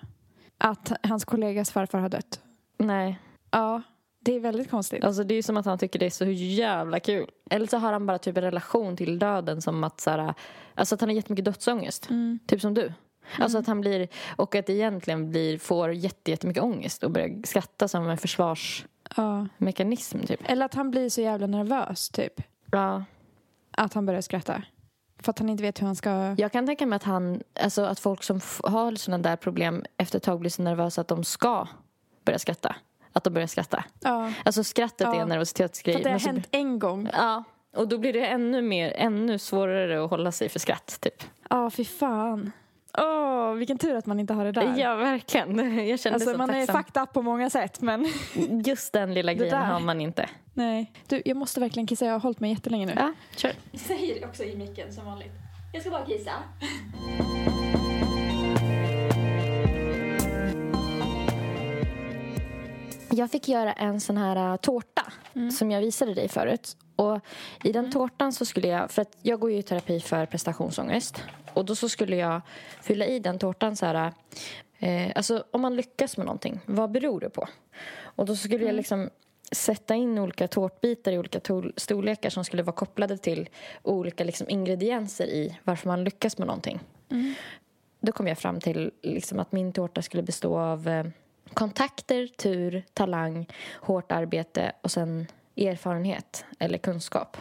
att hans kollegas farfar har dött. Nej. Ja, Det är väldigt konstigt. Alltså det är som att han tycker det är så jävla kul. Eller så har han bara typ en relation till döden som att så här, alltså att han har jättemycket dödsångest. Mm. Typ som du. Alltså att han blir, och att egentligen blir, får jätte, jättemycket ångest och börjar skratta som en försvarsmekanism Ja. typ. Eller att han blir så jävla nervös, typ. Ja. Att han börjar skratta. För att han inte vet hur han ska... Jag kan tänka mig att han, alltså att folk som har sådana där problem efter ett tag blir så nervösa att de ska börja skratta. Att de börjar skratta. Ja. Alltså skrattet Ja. är en nervositetsgrej. För att det har så- hänt en gång. Ja, och då blir det ännu mer, ännu svårare att hålla sig för skratt typ. Ja, fy fan. Åh, vilken tur att man inte har det där. Ja, verkligen. Jag kände alltså, så man är tacksam. fucked up på många sätt, men Just den lilla Det grejen där. har man inte. nej. Du, jag måste verkligen kissa. Jag har hållit mig jättelänge nu. Ja, kör. Säger det också i micken som vanligt. Jag ska bara kissa. Jag fick göra en sån här uh, tårta som jag visade dig förut. Och I den tårtan så skulle jag, för att jag går ju i terapi för prestationsångest. Och då så skulle jag fylla i den tårtan så här, eh, alltså om man lyckas med någonting, vad beror det på? Och då skulle jag liksom sätta in olika tårtbitar i olika storlekar som skulle vara kopplade till olika liksom ingredienser i varför man lyckas med någonting. Då kom jag fram till liksom att min tårta skulle bestå av eh, kontakter, tur, talang, hårt arbete och sen erfarenhet eller kunskap.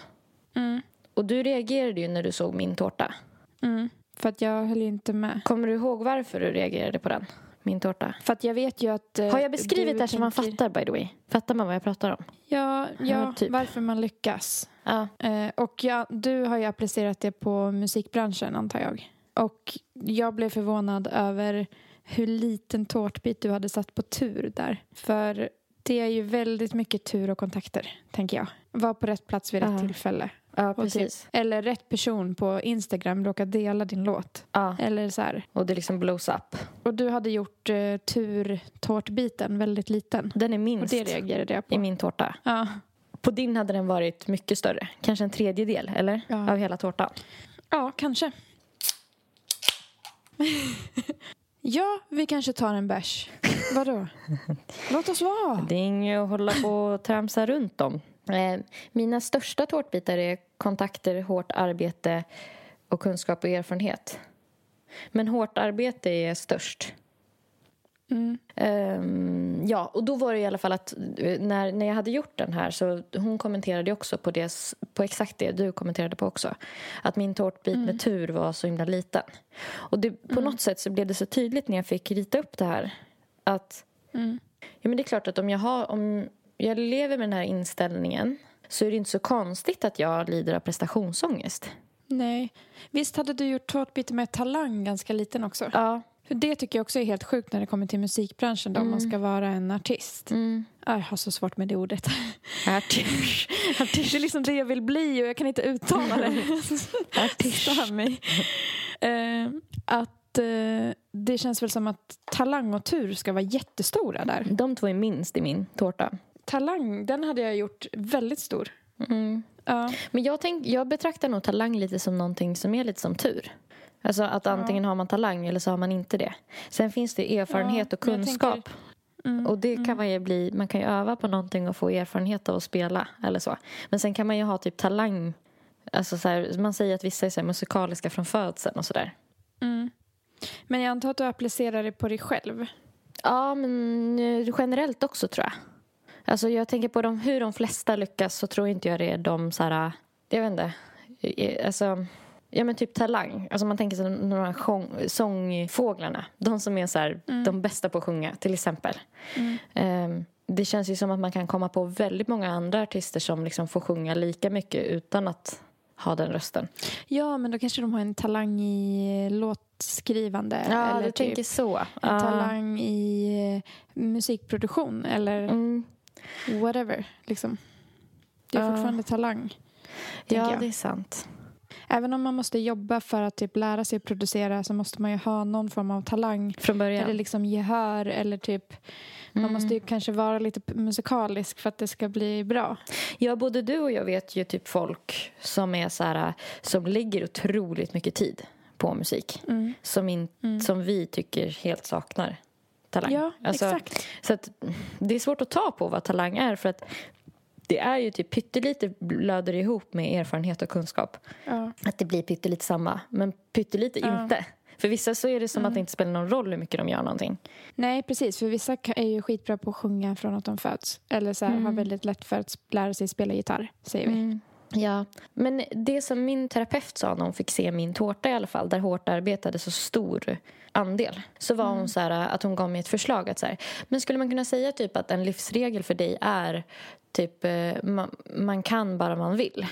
Mm. Och du reagerade ju när du såg min tårta. Mm. För att jag höll inte med. Kommer du ihåg varför du reagerade på den? Min tårta. För att jag vet ju att... eh, Har jag beskrivit det här så man fattar by the way? Fattar man vad jag pratar om? Ja, ja typ. varför man lyckas. Ja. Eh, och ja, du har ju applicerat det på musikbranschen antar jag. Och jag blev förvånad över hur liten tårtbit du hade satt på tur där. För det är ju väldigt mycket tur och kontakter, tänker jag. Var på rätt plats vid rätt Ja. tillfälle. Ja, Och precis. Typ, eller rätt person på Instagram råkar dela din låt. Ja. Eller så här. Och det liksom blows up. Och du hade gjort eh, tur-tårtbiten väldigt liten. Den är Och minst det reagerade jag på. i min tårta. Ja. På din hade den varit mycket större. Kanske en tredjedel, eller? Ja. Av hela tårtan. ja, kanske. ja, vi kanske tar en bärs. Vadå? Låt oss vara. Det är inget att hålla på och tramsa runt om. Eh, mina största tårtbitar är kontakter, hårt arbete och kunskap och erfarenhet. Men hårt arbete är störst. Mm. Ehm, ja, och då var det i alla fall att eh, när, när jag hade gjort den här så hon kommenterade också på, det, på exakt det du kommenterade på också. Att min tårtbit med tur var så himla liten. Och det, på något sätt så blev det så tydligt när jag fick rita upp det här att Mm. Ja, men det är klart att om jag, har, om jag lever med den här inställningen så är det inte så konstigt att jag lider av prestationsångest. Nej. Visst hade du gjort tårtbiten med talang ganska liten också? Ja. För det tycker jag också är helt sjukt när det kommer till musikbranschen då, om man ska vara en artist. Mm. Jag har så svårt med det ordet. Artisch. Det är liksom det jag vill bli och jag kan inte uttala det. Stör mig. Eh, att eh, det känns väl som att talang och tur ska vara jättestora där. De två är minst i min tårta. Talang, den hade jag gjort väldigt stor. Mm. Ja. Men jag, tänk, jag betraktar nog talang lite som någonting som är lite som tur. Alltså att antingen har man talang eller så har man inte det. Sen finns det erfarenhet och kunskap. tänker- Mm, Och det kan man ju bli, man kan ju öva på någonting och få erfarenhet av att spela eller så. Men sen kan man ju ha typ talang. Alltså så här, man säger att vissa är så musikaliska från födseln och sådär. Mm. Men jag antar att du applicerar det på dig själv. Ja, men eh, generellt också tror jag. Alltså jag tänker på de, hur de flesta lyckas så tror inte jag det är de så här, jag vet inte, alltså, ja men typ talang. Alltså man tänker sig de här sång, sångfåglarna, de som är så här, de bästa på att sjunga till exempel. Ehm, det känns ju som att man kan komma på väldigt många andra artister som liksom får sjunga lika mycket utan att ha den rösten. Ja, men då kanske de har en talang i låtskrivande. Ja, eller du typ tänker så. en Ja. talang i eh, musikproduktion eller Mm. whatever. Liksom. Det är Ja. fortfarande talang. Ja, det är sant. Även om man måste jobba för att typ lära sig producera så måste man ju ha någon form av talang. Från början. Eller liksom gehör eller typ man Mm. måste ju kanske vara lite musikalisk för att det ska bli bra. Ja, både du och jag vet ju typ folk som är så här, som lägger otroligt mycket tid på musik. Mm. Som, in, som vi tycker helt saknar talang. Ja, Alltså, exakt. Så att det är svårt att ta på vad talang är för att det är ju typ pyttelite blöder ihop med erfarenhet och kunskap. Ja. Att det blir pyttelite samma, men pyttelite Ja. inte. För vissa så är det som att det inte spelar någon roll hur mycket de gör någonting. Nej, precis. För vissa är ju skitbra på att sjunga från att de föds. Eller så här, Mm. har väldigt lätt för att lära sig spela gitarr, säger vi. Ja, men det som min terapeut sa när hon fick se min tårta i alla fall, där hårt arbetade så stor andel, så var hon så här, att hon gav mig ett förslag att så här, men skulle man kunna säga typ att en livsregel för dig är typ eh, man, man kan bara man vill.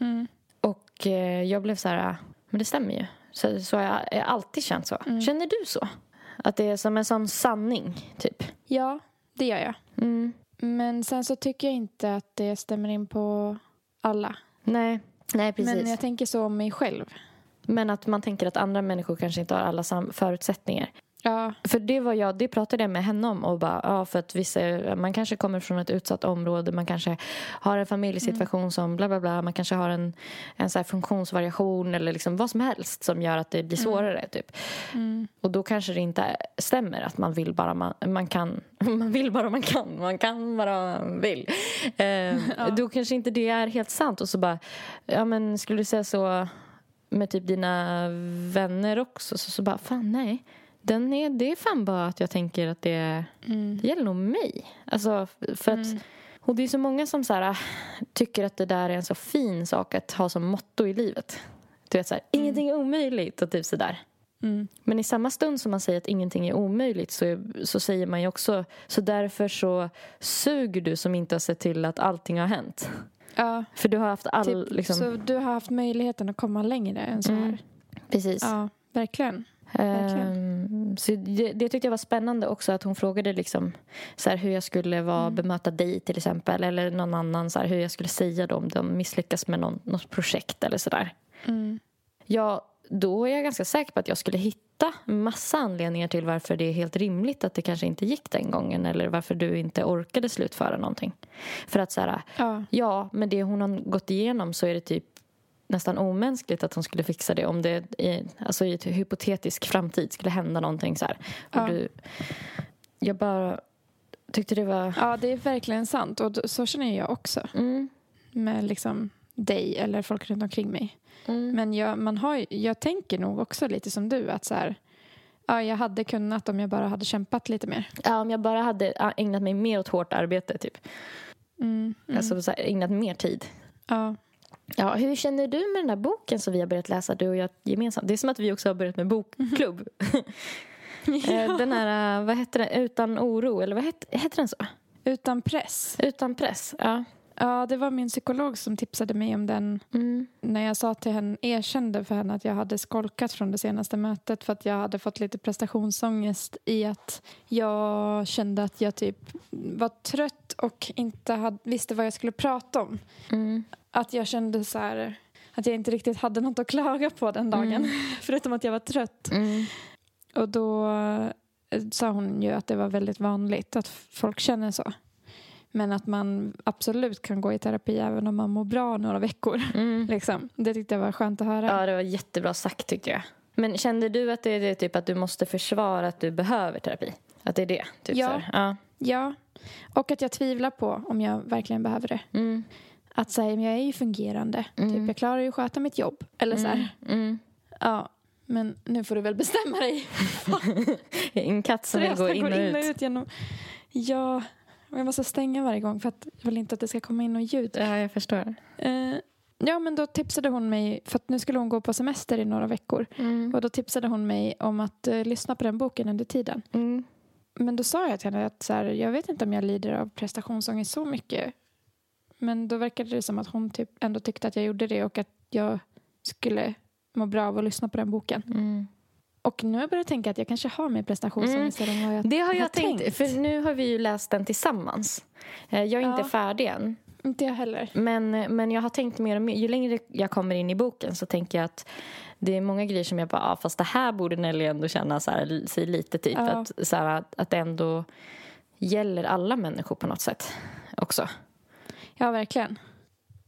Mm. Och eh, jag blev så här, men det stämmer ju. Så, så har jag, alltid känt så. Mm. Känner du så? Att det är som en sån sanning, typ? Ja, det gör jag. Mm. Men sen så tycker jag inte att det stämmer in på alla. Nej. Nej, precis. Men jag tänker så om mig själv. Men att man tänker att andra människor kanske inte har alla förutsättningar. Ja, För det var jag, det pratade jag med henne om och bara, ja för att vissa, man kanske kommer från ett utsatt område, man kanske har en familjesituation som bla bla bla, man kanske har en, en så funktionsvariation eller liksom vad som helst som gör att det blir svårare typ. mm. Och då kanske det inte stämmer att man vill bara man, man kan, man vill bara man kan, man kan bara man vill. Eh, Då kanske inte det är helt sant och så bara, ja men skulle du säga så med typ dina vänner också så, så bara, fan nej. Den är, det är fan bara att jag tänker att det, Mm. det gäller nog mig. Alltså för att och det är så många som så här, tycker att det där är en så fin sak att ha som motto i livet. Du vet så här, ingenting är omöjligt och typ sådär. Mm. Men i samma stund som man säger att ingenting är omöjligt så, så säger man ju också så därför så suger du som inte har sett till att allting har hänt. ja. För du har haft all... Typ, liksom, Så du har haft möjligheten att komma längre än så här. Mm. Precis. Ja, verkligen. Ehm, så det, det tyckte jag var spännande också att hon frågade liksom, så här, hur jag skulle vara, Mm. bemöta dig till exempel eller någon annan, så här, hur jag skulle säga då om de misslyckas med någon, något projekt eller sådär. Mm. Ja, då är jag ganska säker på att jag skulle hitta massa anledningar till varför det är helt rimligt att det kanske inte gick den gången eller varför du inte orkade slutföra någonting. För att så här, Ja. ja, med det hon har gått igenom så är det typ nästan omänskligt att hon skulle fixa det om det i, alltså i ett hypotetisk framtid skulle hända någonting så här. Ja. du, jag bara tyckte det var... ja, det är verkligen sant. Och så känner jag också Mm, med liksom dig eller folk runt omkring mig. mm, Men jag, man har, jag tänker nog också lite som du att så här, ja, jag hade kunnat om jag bara hade kämpat lite mer. ja, om jag bara hade ägnat mig mer åt hårt arbete typ. Mm. Mm. Alltså så här, ägnat mer tid. ja. Ja, hur känner du med den där boken som vi har börjat läsa, du och jag gemensamt? Det är som att vi också har börjat med bokklubb. Eh, Den här, eh, vad heter den, Utan oro, eller vad heter, heter den så? Utan press. Utan press, ja. Ja, det var min psykolog som tipsade mig om den Mm. när jag sa till henne, erkände för henne att jag hade skolkat från det senaste mötet för att jag hade fått lite prestationsångest i att jag kände att jag typ var trött och inte hade, visste vad jag skulle prata om. Mm. Att jag kände så här, att jag inte riktigt hade något att klaga på den dagen, förutom att jag var trött. Mm. Och då sa hon ju att det var väldigt vanligt att folk känner så. Men att man absolut kan gå i terapi även om man mår bra några veckor. Mm. Liksom. Det tyckte jag var skönt att höra. Ja, det var jättebra sagt tyckte jag. Men kände du att det är det, typ att du måste försvara att du behöver terapi? Att det är det? Typ Ja. ja. Ja, och att jag tvivlar på om jag verkligen behöver det. Mm. Att säga, men jag är ju fungerande. Mm. Typ, jag klarar ju att sköta mitt jobb. Eller så här, Mm. ja, men nu får du väl bestämma dig. En katt som vill gå ska in och ut. genom... Ja, och jag måste stänga varje gång för att jag vill inte att det ska komma in något ljud. Ja, jag förstår. Eh, ja, men då tipsade hon mig, för att nu skulle hon gå på semester i några veckor. Mm. Och då tipsade hon mig om att eh, lyssna på den boken under tiden. Mm. Men då sa jag till henne att så här, jag vet inte om jag lider av prestationsångest så mycket. Men då verkade det som att hon typ ändå tyckte att jag gjorde det och att jag skulle må bra av att lyssna på den boken. Mm. Och nu har jag börjat tänka att jag kanske har mer prestationsångest än vad jag Det har har jag tänkt, tänkt. för nu har vi ju läst den tillsammans. Eh, Jag är inte Ja. färdig än. Inte jag heller. Men, men jag har tänkt mer och mer, ju längre jag kommer in i boken så tänker jag att det är många grejer som jag bara, ah, fast det här borde Nelly ändå känna så här, sig lite typ. Ja. Att, så här, att, att det ändå gäller alla människor på något sätt också. Ja, verkligen.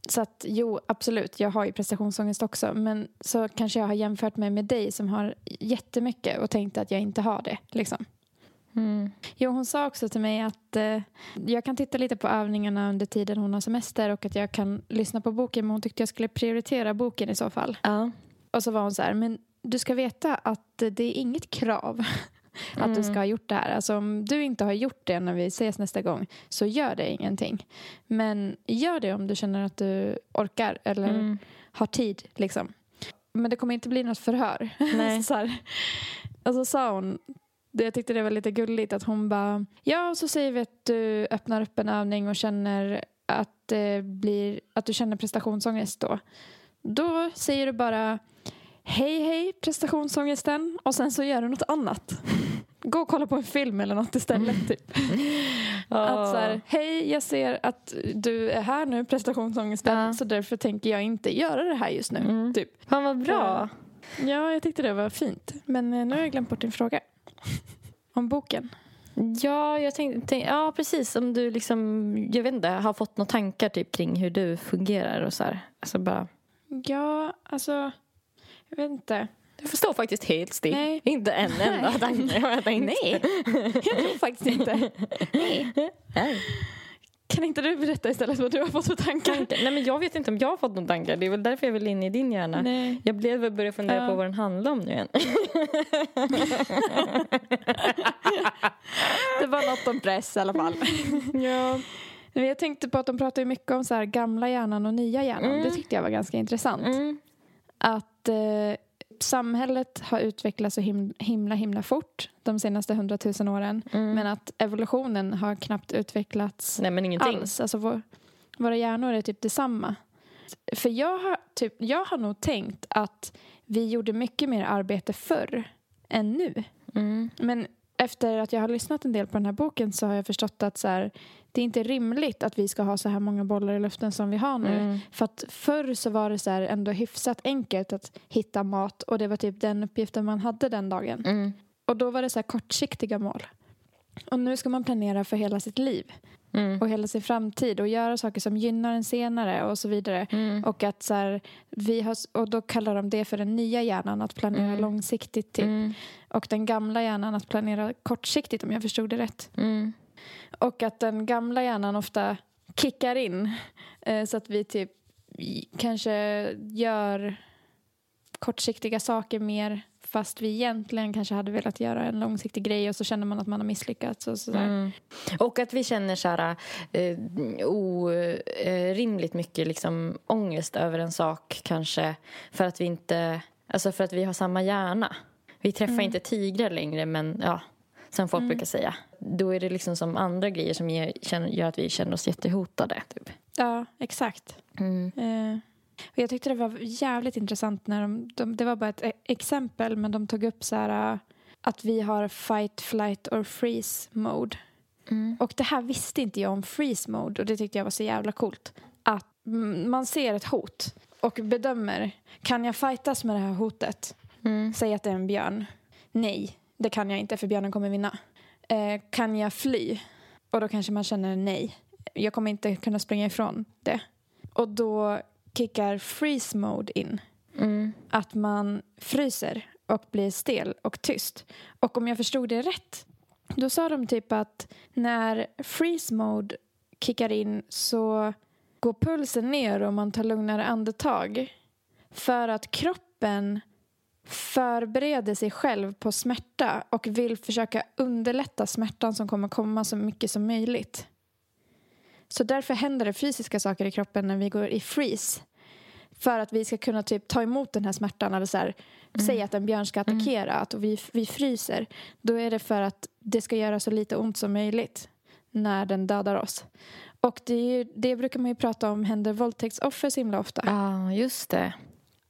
Så att jo, absolut, jag har ju prestationsångest också. Men så kanske jag har jämfört mig med dig som har jättemycket och tänkt att jag inte har det. Liksom. Mm. Jo, hon sa också till mig att eh, jag kan titta lite på övningarna under tiden hon har semester och att jag kan lyssna på boken men hon tyckte jag skulle prioritera boken i så fall. Ja. Och så var hon så här, men du ska veta att det är inget krav att du Mm. ska ha gjort det här. Alltså om du inte har gjort det när vi ses nästa gång så gör det ingenting. Men gör det om du känner att du orkar eller Mm. har tid liksom. Men det kommer inte bli något förhör. Nej. så här. Och så sa hon, jag tyckte det var lite gulligt att hon bara, ja och så säger vi att du öppnar upp en övning och känner att det blir, att du känner prestationsångest då. Då säger du bara hej hej prestationsångesten och sen så gör du något annat. Gå och kolla på en film eller något istället typ. Att så här, hej jag ser att du är här nu prestationsångesten Ja. så därför tänker jag inte göra det här just nu. Mm. Typ. Fan vad bra. Ja, jag tyckte det var fint. Men eh, nu har jag glömt bort din fråga. Om boken. Ja, jag tänkte, tänk, ja precis. Om du liksom, jag vet inte, har fått några tankar typ kring hur du fungerar och så här. Alltså bara, Ja, alltså... Jag vet inte. jag förstår faktiskt helt still. Nej. Inte en enda tanke har jag tänkt. Nej, jag tror faktiskt inte. Nej. Nej. Kan inte du berätta istället vad du har fått för tankar? Nej men jag vet inte om jag har fått några tankar. Det är väl därför jag vill in i din hjärna. Nej. Jag blev väl börjat fundera Ja. på vad den handlar om nu igen. Det var något om press i alla fall. ja. Men jag tänkte på att de pratar mycket om så här gamla hjärnan och nya hjärnan. Mm. Det tyckte jag var ganska intressant. Mm. Att eh, samhället har utvecklats så him- himla himla fort de senaste hundratusen åren. Mm. Men att evolutionen har knappt utvecklats Nej men ingenting. alls. Alltså vår, våra hjärnor är typ detsamma. För jag har, typ, jag har nog tänkt att vi gjorde mycket mer arbete förr än nu. Mm. Men efter att jag har lyssnat en del på den här boken så har jag förstått att så här, det är inte rimligt att vi ska ha så här många bollar i luften som vi har nu. Mm. För att förr så var det så här ändå hyfsat enkelt att hitta mat och det var typ den uppgiften man hade den dagen. Mm. Och då var det så här kortsiktiga mål. Och nu ska man planera för hela sitt liv Mm. och hela sin framtid och göra saker som gynnar en senare och så vidare. Mm. Och att så här, vi har, och då kallar de det för den nya hjärnan, att planera Mm. långsiktigt. Typ. Mm. Och den gamla hjärnan att planera kortsiktigt om jag förstod det rätt. Och att den gamla hjärnan ofta kickar in eh, så att vi typ kanske gör kortsiktiga saker mer fast vi egentligen kanske hade velat göra en långsiktig grej och så känner man att man har misslyckats och sådär. Mm. Och att vi känner så här, eh, orimligt mycket liksom, ångest över en sak kanske för att vi inte, alltså för att vi har samma hjärna. Vi träffar Mm. inte tigrar längre men ja, som folk brukar säga. Då är det liksom som andra grejer som gör att vi känner oss jättehotade. Typ. Ja, exakt. Mm. Eh, och jag tyckte det var jävligt intressant när de, de det var bara ett e- exempel men de tog upp så här eh, att vi har fight, flight or freeze mode. Mm. Och det här visste inte jag om freeze mode och det tyckte jag var så jävla coolt. Att mm, man ser ett hot och bedömer, kan jag fightas med det här hotet? Mm. Säg att det är en björn. Nej, det kan jag inte för björnen kommer vinna. Eh, kan jag fly? Och då kanske man känner nej. Jag kommer inte kunna springa ifrån det. Och då kickar freeze mode in. Mm. Att man fryser och blir stel och tyst. Och om jag förstod det rätt, då sa de typ att när freeze mode kickar in så går pulsen ner och man tar lugnare andetag. För att kroppen förbereder sig själv på smärta och vill försöka underlätta smärtan som kommer komma så mycket som möjligt. Så därför händer det fysiska saker i kroppen när vi går i freeze. För att vi ska kunna typ ta emot den här smärtan. Eller så här, Säg att en björn ska attackera att vi, vi fryser. Då är det för att det ska göra så lite ont som möjligt när den dödar oss. Och det, är ju, det brukar man ju prata om händer våldtäktsoffer så himla ofta. Ja, just det.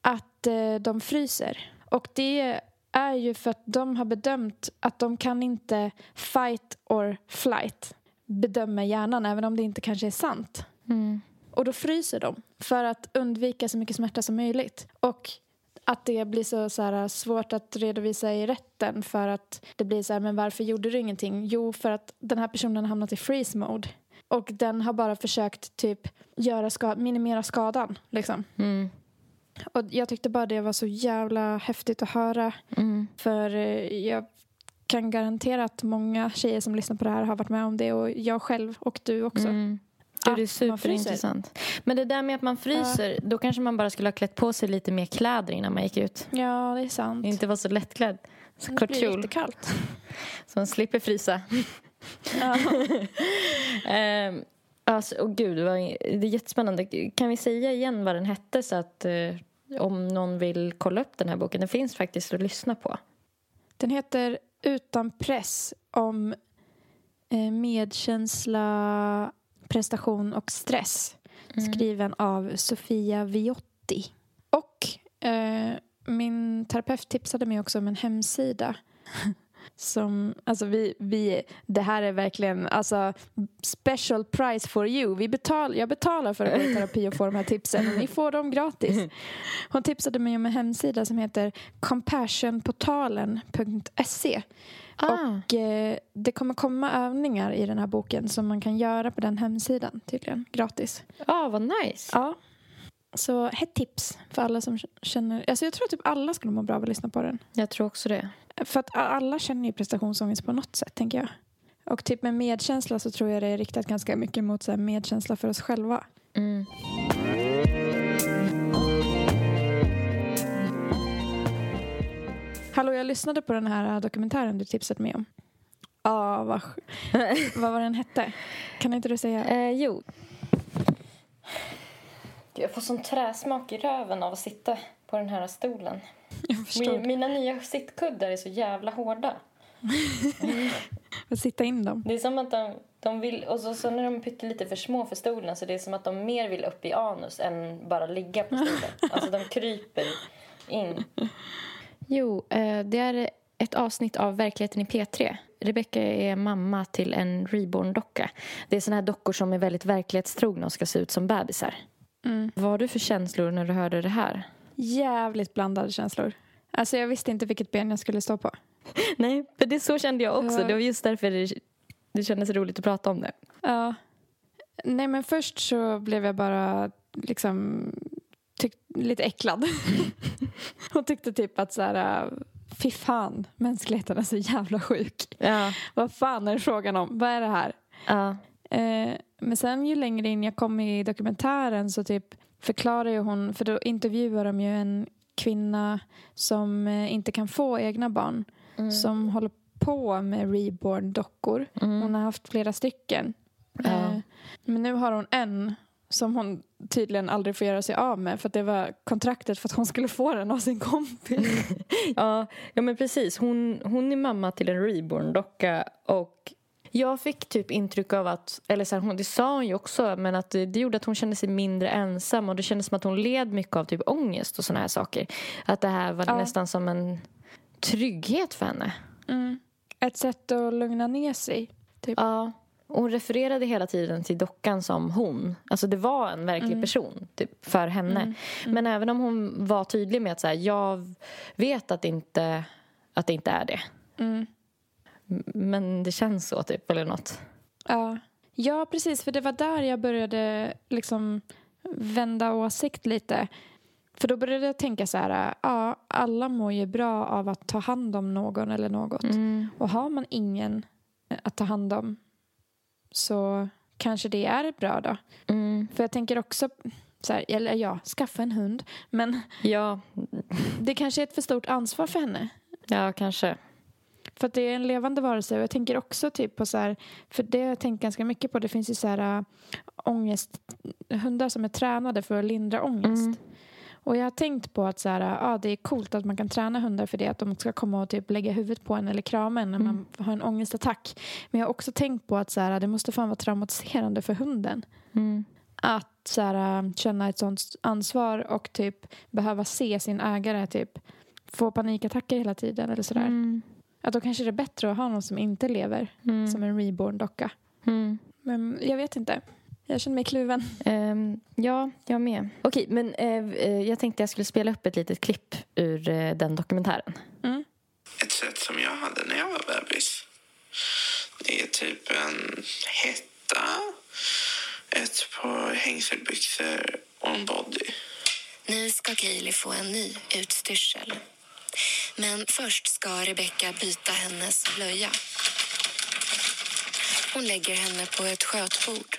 Att eh, de fryser. Och det är ju för att de har bedömt att de kan inte fight or flight bedöma hjärnan även om det inte kanske är sant. Mm. Och då fryser de för att undvika så mycket smärta som möjligt. Och att det blir så, så här, svårt att redovisa i rätten för att det blir så här, men varför gjorde du ingenting? Jo, för att den här personen har hamnat i freeze mode. Och den har bara försökt typ göra ska- minimera skadan. Liksom. Mm. Och jag tyckte bara det var så jävla häftigt att höra. Mm. För eh, jag kan garantera att många tjejer som lyssnar på det här har varit med om det och jag själv och du också. Mm. Du, det är superintressant. Men det där med att man fryser, då kanske man bara skulle ha klätt på sig lite mer kläder innan man gick ut. Ja, det är sant. Inte vara så lättklädd. Så det kort kjol, jättekallt. så man slipper frysa. Ja. Ehm, alltså, oh gud, det är jättespännande. Kan vi säga igen vad den hette så att eh, om någon vill kolla upp den här boken, den finns faktiskt att lyssna på. Den heter Utan press om eh, medkänsla, prestation och stress. Skriven av Sofia Viotti. Och eh, min terapeut tipsade mig också om en hemsida. Som, alltså vi, vi, det här är verkligen alltså, special price for you. Vi betal, jag betalar för att gå i terapi och få de här tipsen och ni får dem gratis. Hon tipsade mig om en hemsida som heter compassionportalen.se. Ah, Och eh, det kommer komma övningar i den här boken som man kan göra på den hemsidan tydligen, gratis. ah, vad nice. Ja. Så ett tips för alla som känner... Alltså jag tror att typ alla skulle må bra av att lyssna på den. Jag tror också det. För att alla känner ju prestationsångest på något sätt, tänker jag. Och typ med medkänsla så tror jag det är riktat ganska mycket mot så medkänsla för oss själva. Mm. Hallå, jag lyssnade på den här dokumentären du tipsade mig om. Ja, vad, sk- vad var den hette? Kan inte du säga? Eh, jo. Jag får sån träsmak i röven av att sitta på den här stolen. Min, mina nya sittkuddar är så jävla hårda. Att sitta in dem. Det är som att de, de vill... Och så, så när de är pyttelite för små för stolen så det är som att de mer vill upp i anus än bara ligga på stolen. Alltså de kryper in. Jo, eh, det är ett avsnitt av Verkligheten i P3. Rebecca är mamma till en reborn-docka. Det är såna här dockor som är väldigt verklighetstrogna och ska se ut som bebisar. Mm. Vad har du för känslor när du hörde det här? Jävligt blandade känslor. Alltså jag visste inte vilket ben jag skulle stå på. Nej, för det så kände jag också. Ja. Det var just därför det, det kändes roligt att prata om det. Ja. Nej men först så blev jag bara liksom lite äcklad. Och tyckte typ att så här, fy fan, mänskligheten är så jävla sjuk. Ja. Vad fan är det frågan om? Vad är det här? Ja. Eh, men sen ju längre in jag kom i dokumentären så typ förklarar ju hon, för då intervjuar de ju en kvinna som eh, inte kan få egna barn. Som håller på med reborn-dockor. Hon har haft flera stycken. Ja. Eh, men nu har hon en som hon tydligen aldrig får göra sig av med för att det var kontraktet för att hon skulle få den av sin kompis. Ja, ja men precis. Hon, hon är mamma till en reborn-docka och jag fick typ intryck av att, eller så här, hon, det sa hon ju också, men att det, det gjorde att hon kände sig mindre ensam och det kändes som att hon led mycket av typ ångest och såna här saker. Att det här var Ja. nästan som en trygghet för henne. Mm. Ett sätt att lugna ner sig. Typ. Ja. Och Hon refererade hela tiden till dockan som hon. Alltså det var en verklig person typ, för henne. Men även om hon var tydlig med att så här, jag vet att, inte, att det inte är det. Mm. Men det känns så typ, eller något. Ja. ja, precis. För det var där jag började liksom vända åsikt lite. För då började jag tänka så här, ja, alla mår ju bra av att ta hand om någon eller något. Och har man ingen att ta hand om så kanske det är bra då. Mm. För jag tänker också, så här, eller ja, skaffa en hund. Men Ja, det kanske är ett för stort ansvar för henne. ja, kanske. För att det är en levande varelse. Och jag tänker också typ på så här, för det har jag tänkt ganska mycket på. Det finns ju så här äh, ångest, hundar som är tränade för att lindra ångest. Mm. Och jag har tänkt på att så här, ja, det är coolt att man kan träna hundar för det. Att de ska komma och typ lägga huvudet på en eller krama en när man har en ångestattack. Men jag har också tänkt på att så här, det måste fan vara traumatiserande för hunden. Mm. Att så här, äh, känna ett sånt ansvar och typ behöva se sin ägare typ få panikattacker hela tiden eller sådär. Mm. Att då kanske det är bättre att ha någon som inte lever Mm. som en reborn-docka. Mm. Men jag vet inte. Jag känner mig kluven. Ehm, ja, jag med. Okej, men eh, jag tänkte jag skulle spela upp ett litet klipp ur eh, den dokumentären. ett sätt som jag hade när jag var bebis. Det är typ en hetta, ett par hängselbyxor och en body. Nu ska Kaeli få en ny utstyrsel. Men först ska Rebecka byta hennes blöja. Hon lägger henne på ett skötbord,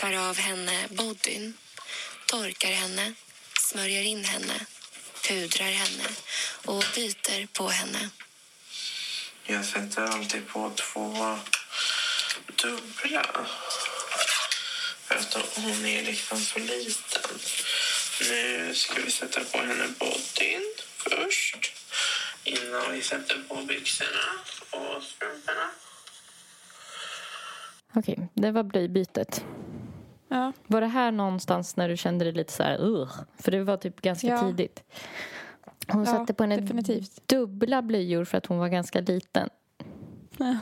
tar av henne bodyn, torkar henne, smörjer in henne, pudrar henne och byter på henne. Jag sätter alltid på två dubbla. För att hon är liksom så liten. Nu ska vi sätta på henne bodyn först. Innan vi sätter på byxorna och strumporna. Okej, det var blöjbytet. Ja. Var det här någonstans när du kände dig lite så här, Ugh, För det var typ ganska Ja. tidigt. Hon Ja, satte på henne definitivt. dubbla blöjor för att hon var ganska liten. Ja.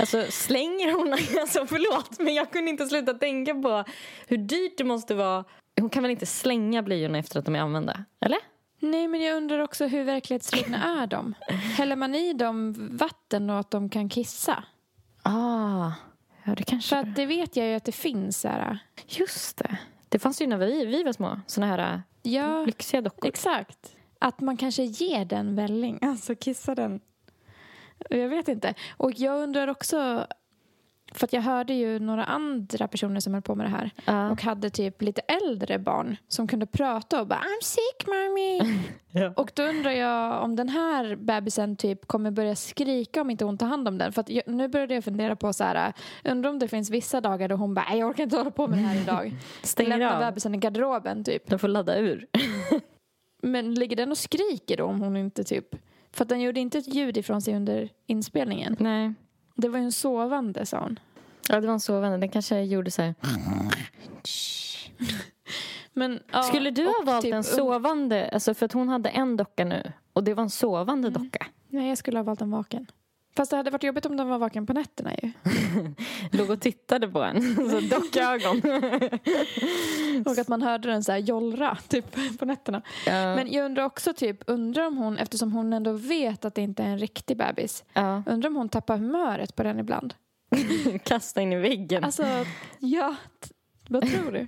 Alltså slänger hon... Alltså förlåt, men jag kunde inte sluta tänka på hur dyrt det måste vara. Hon kan väl inte slänga blöjorna efter att de är använda? Eller? Nej, men jag undrar också hur verklighetstrogna är de? Häller man i dem vatten och att de kan kissa? Ah, ja det kanske... För att det vet jag ju att det finns. Här. Just det. Det fanns ju när vi, vi var små. Såna här Ja, lyxiga dockor. exakt. Att man kanske ger den välling, alltså kissar den. Jag vet inte. Och jag undrar också, för att jag hörde ju några andra personer som höll på med det här Ja. och hade typ lite äldre barn som kunde prata och bara I'm sick mommy. Ja. Och då undrar jag om den här bebisen typ kommer börja skrika om inte hon tar hand om den. För att jag, nu började jag fundera på så här, undrar om det finns vissa dagar då hon bara "Nej, jag orkar inte hålla på med det här idag. Stänger Lämna av. bebisen i garderoben typ. De får ladda ur. Men ligger den och skriker då om hon inte typ... För att den gjorde inte ett ljud ifrån sig under inspelningen. Nej. Det var ju en sovande sa hon. Ja, det var en sovande. Den kanske gjorde så här. Men, ja, Skulle du ha valt typ en sovande? Alltså för att hon hade en docka nu. Och det var en sovande docka. Nej, jag skulle ha valt en vaken. Fast det hade varit jobbigt om den var vaken på nätterna ju. Låg och tittade på en. Så dockögon. Och att man hörde den så här jollra typ på nätterna. ja. Men jag undrar också typ, undrar om hon, eftersom hon ändå vet att det inte är en riktig bebis, ja. undrar om hon tappar humöret på den ibland? Kasta in i väggen. Alltså, ja, vad tror du?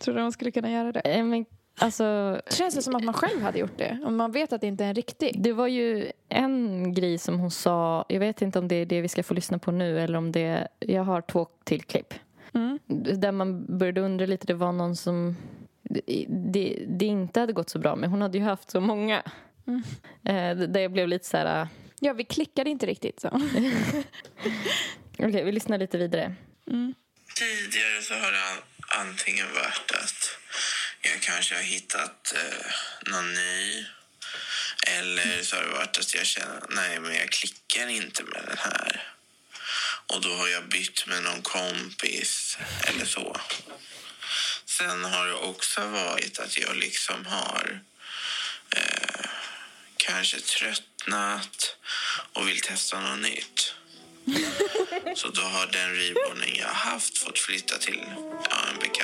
tror du hon skulle kunna göra det? Eh, Men, alltså, Det känns det som att man själv hade gjort det, om man vet att det inte är en riktig. det var ju en grej som hon sa. Jag vet inte om det är det vi ska få lyssna på nu eller om det Jag har två till klipp. Mm. Där man började undra lite. Det var någon som det, det, det inte hade gått så bra med. Hon hade ju haft så många. Mm. Eh, där jag blev lite så här... ah, Ja, vi klickade inte riktigt så. Okej, vi lyssnar lite vidare. Mm. Tidigare så har det an- antingen varit att jag kanske har hittat eh, någon ny eller så har det varit att jag känner nej men jag klickar inte med den här. Och då har jag bytt med någon kompis eller så. Sen har det också varit att jag liksom har eh, kanske tröttnat och vill testa något nytt. Så då har den ridbornen jag haft fått flytta till ja, en bekant.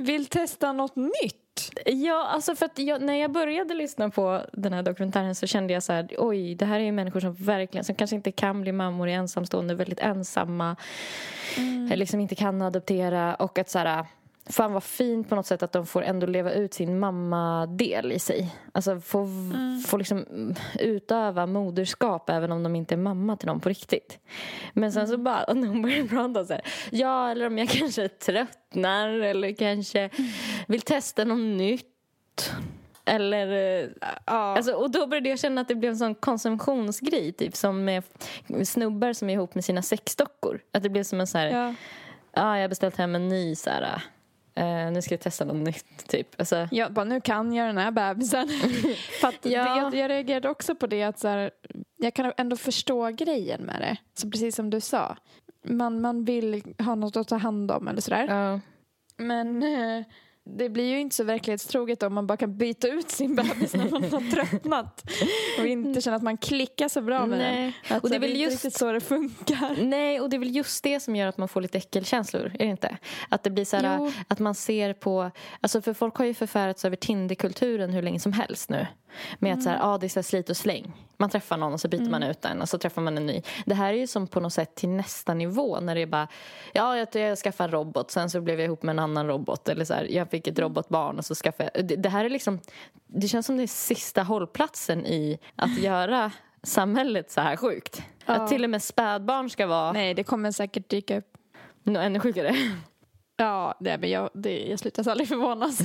Vill testa något nytt? Ja, alltså för jag, när jag började lyssna på den här dokumentären så kände jag så här, oj, det här är ju människor som verkligen, som kanske inte kan bli mammor, är ensamstående, väldigt ensamma, mm. liksom inte kan adoptera och att så här, fan vad fint på något sätt att de får ändå leva ut sin mammadel i sig. Alltså få, få liksom utöva moderskap även om de inte är mamma till någon på riktigt. Men sen så bara, när hon började prata så här, ja eller om jag kanske tröttnar eller kanske vill testa något nytt. Eller, eh, alltså, och då började jag känna att det blev en sån konsumtionsgrej typ som med snubbar som är ihop med sina sexdockor. Att det blev som en så här, ja, Ja. jag har beställt hem en ny så här, eh, nu ska jag testa något nytt typ. Alltså, Jag bara, nu kan jag den här bebisen. För att Ja. det, jag, jag reagerade också på det att så här, jag kan ändå förstå grejen med det. Så precis som du sa. Man, man vill ha något att ta hand om eller sådär. ja. Men eh, det blir ju inte så verklighetstroget om man bara kan byta ut sin bebis när man har tröttnat. Och inte känna att man klickar så bra med Nej. den. Att Och det är väl inte just- riktigt så det funkar. Nej, och det är väl just det som gör att man får lite äckelkänslor, är det inte? Att det blir så här, att man ser på, alltså för folk har ju förfärats över Tinderkulturen hur länge som helst nu. Med att så här, ah, det är så slit och släng. Man träffar någon och så byter man ut den och så träffar man en ny. Det här är ju som på något sätt till nästa nivå när det är bara, ja jag, jag skaffade en robot, sen så blev jag ihop med en annan robot. Eller så här, jag fick ett robotbarn och så skaffade jag... Det, det här är liksom... Det känns som det är sista hållplatsen i att göra samhället så här sjukt. Ja. Att till och med spädbarn ska vara Nej, det kommer säkert dyka upp. nå- ännu sjukare. Ja, det, men jag, det, jag slutar aldrig förvånas.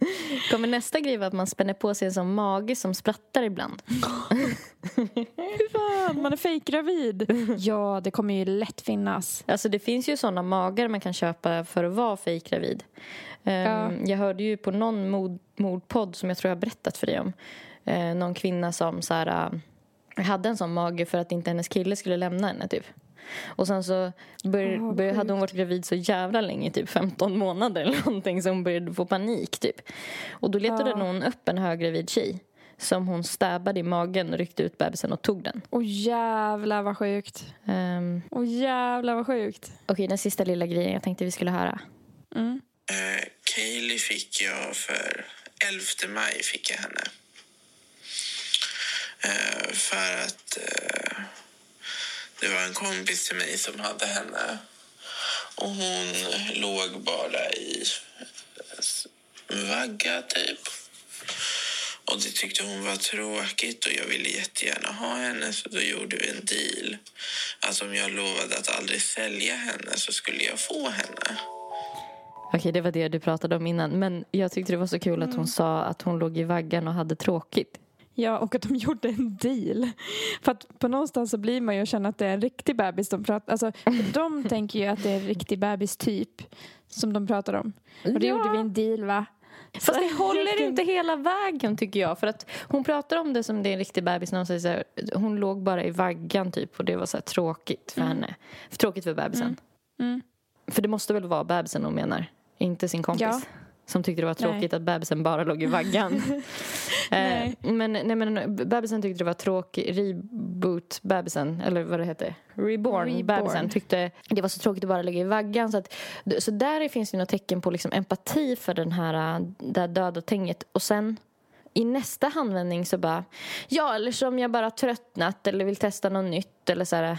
Kommer nästa grej vara att man spänner på sig en sån mage som sprattar ibland? Hur fan, man är fejkgravid. Ja, det kommer ju lätt finnas. Alltså det finns ju såna magar man kan köpa för att vara fejkgravid. Um, Ja. Jag hörde ju på någon mod, mordpodd som jag tror jag har berättat för dig om. eh, någon kvinna som så här, äh, hade en sån mage för att inte hennes kille skulle lämna henne typ. Och sen så bör, vad bör, hade hon varit gravid så jävla länge, typ 15 månader eller någonting, så hon började få panik typ. Och då letade Ja. hon upp en höggravid tjej som hon stäbade i magen och ryckte ut bebisen och tog den. Åh jävlar vad sjukt. Um, Åh jävlar vad sjukt. Okej, den sista lilla grejen jag tänkte vi skulle höra. Mm. Eh, Kaylee fick jag för 11 maj fick jag henne. Eh, för att eh, det var en kompis till mig som hade henne. Och hon låg bara i vagga typ. Och det tyckte hon var tråkigt och jag ville jättegärna ha henne så då gjorde vi en deal. Att om jag lovade att aldrig sälja henne så skulle jag få henne. Okej, det var det du pratade om innan. Men jag tyckte det var så kul att hon sa att hon låg i vaggan och hade tråkigt. Ja, och att de gjorde en deal. För att på någonstans så blir man ju och känner att det är en riktig bebis de pratar Alltså, de tänker ju att det är en riktig bebis typ som de pratar om. Och det Ja. gjorde vi en deal va? Fast det håller inte hela vägen tycker jag. För att hon pratar om det som det är en riktig bebis när hon säger så här, hon låg bara i vaggan typ och det var så här tråkigt för henne. Tråkigt för bebisen. Mm. För det måste väl vara bebisen hon menar, inte sin kompis. Ja. Som tyckte det var tråkigt att bebisen bara låg i vaggan. Nej. eh, men, nej, men bebisen tyckte det var tråkigt. Reboot-bebisen, eller vad det heter. Reborn-bebisen Reborn. tyckte det var så tråkigt att bara ligga i vaggan. Så, att, så där finns det något tecken på liksom empati för den här, det här döda tänget. Och sen i nästa handvändning så bara, ja eller som jag bara tröttnat eller vill testa något nytt eller så här.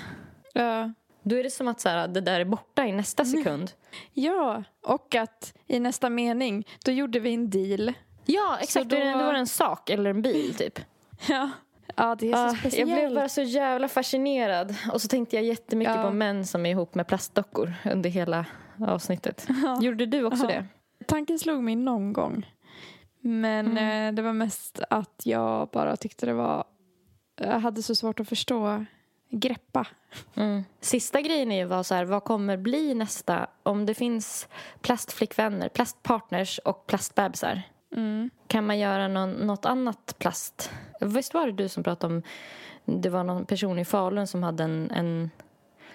Ja. Då är det som att så här, det där är borta i nästa sekund. ja, och att i nästa mening, då gjorde vi en deal. Ja, exakt. Då... Det var en sak eller en bil typ. Ja, ja det är så Ah, jag speciellt. blev bara så jävla fascinerad. Och så tänkte jag jättemycket Ja. på män som är ihop med plastdockor under hela avsnittet. Gjorde du också Ja. det? Tanken slog mig någon gång. Men Mm. eh, det var mest att jag bara tyckte det var... Jag hade så svårt att förstå, greppa. Mm. Sista grejen är ju vad, så här, vad kommer bli nästa om det finns plastflickvänner, plastpartners och plastbebisar? Mm. Kan man göra någon, något annat plast? Visst var det du som pratade om det var någon person i Falun som hade en, en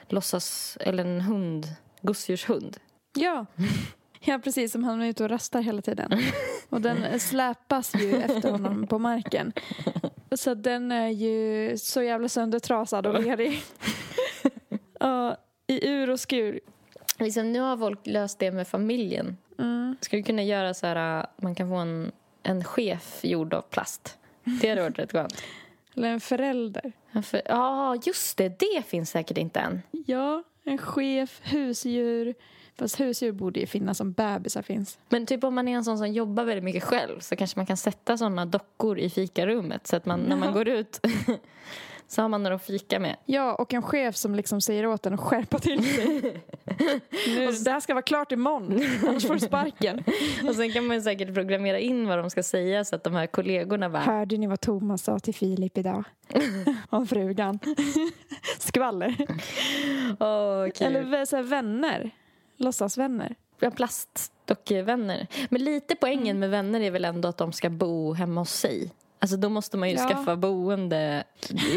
låtsas, eller en hund, gosedjurshund. Ja. ja, precis. Som han är ute och rastar hela tiden. Och den släpas ju efter honom på marken. Så den är ju så jävla söndertrasad och lerig. Ja, i ur och skur. Liksom, nu har folk löst det med familjen. Mm. Skulle kunna göra så här, äh, man kan få en, en chef gjord av plast. Det hade varit rätt skönt. Eller en förälder. Ja, för- Ja, just det. Det finns säkert inte än. Ja, en chef, husdjur. Fast husdjur borde ju finnas som bebisar finns. Men typ om man är en sån som jobbar väldigt mycket själv så kanske man kan sätta såna dockor i fikarummet så att man, när man Ja. går ut så har man några att fika med. Ja, och en chef som liksom säger åt en att skärpa till sig. nu, det här ska vara klart imorgon, annars får du sparken. Och sen kan man ju säkert programmera in vad de ska säga så att de här kollegorna bara Hörde ni vad Thomas sa till Filip idag? Om frugan. Skvaller. Åh, kul. Eller så här, vänner. Låtsasvänner. Ja, plastdockvänner. Men lite poängen med vänner är väl ändå att de ska bo hemma hos sig. Alltså då måste man ju Ja. skaffa boende.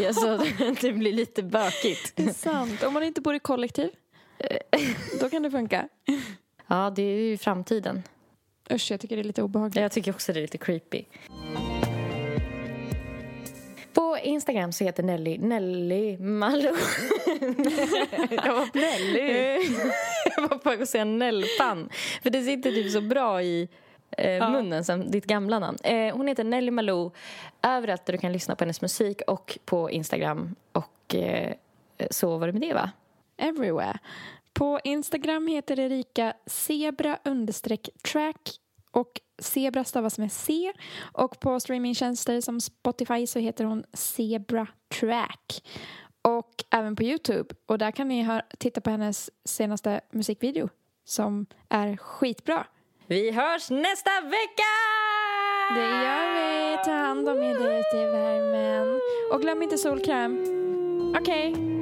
Alltså, det blir lite bökigt. Det är sant. Om man inte bor i kollektiv, då kan det funka. Ja, det är ju framtiden. Usch, jag tycker det är lite obehagligt. Jag tycker också det är lite creepy. Instagram så heter Nelly Nelly Malou. jag var Nelly. jag var på väg att säga Nellpan. För det sitter typ så bra i eh, munnen som ditt gamla namn. Eh, hon heter Nelly Malou överallt där du kan lyssna på hennes musik och på Instagram. Och eh, så var det med det va? Everywhere. På Instagram heter Erika zebra track och Zebra stavas med C. Och på streamingtjänster som Spotify så heter hon Zebra Track. Och även på Youtube. Och där kan ni hör, titta på hennes senaste musikvideo som är skitbra. Vi hörs nästa vecka! Det gör vi. Ta hand om er där ute i värmen. Och glöm inte solkräm. Okej.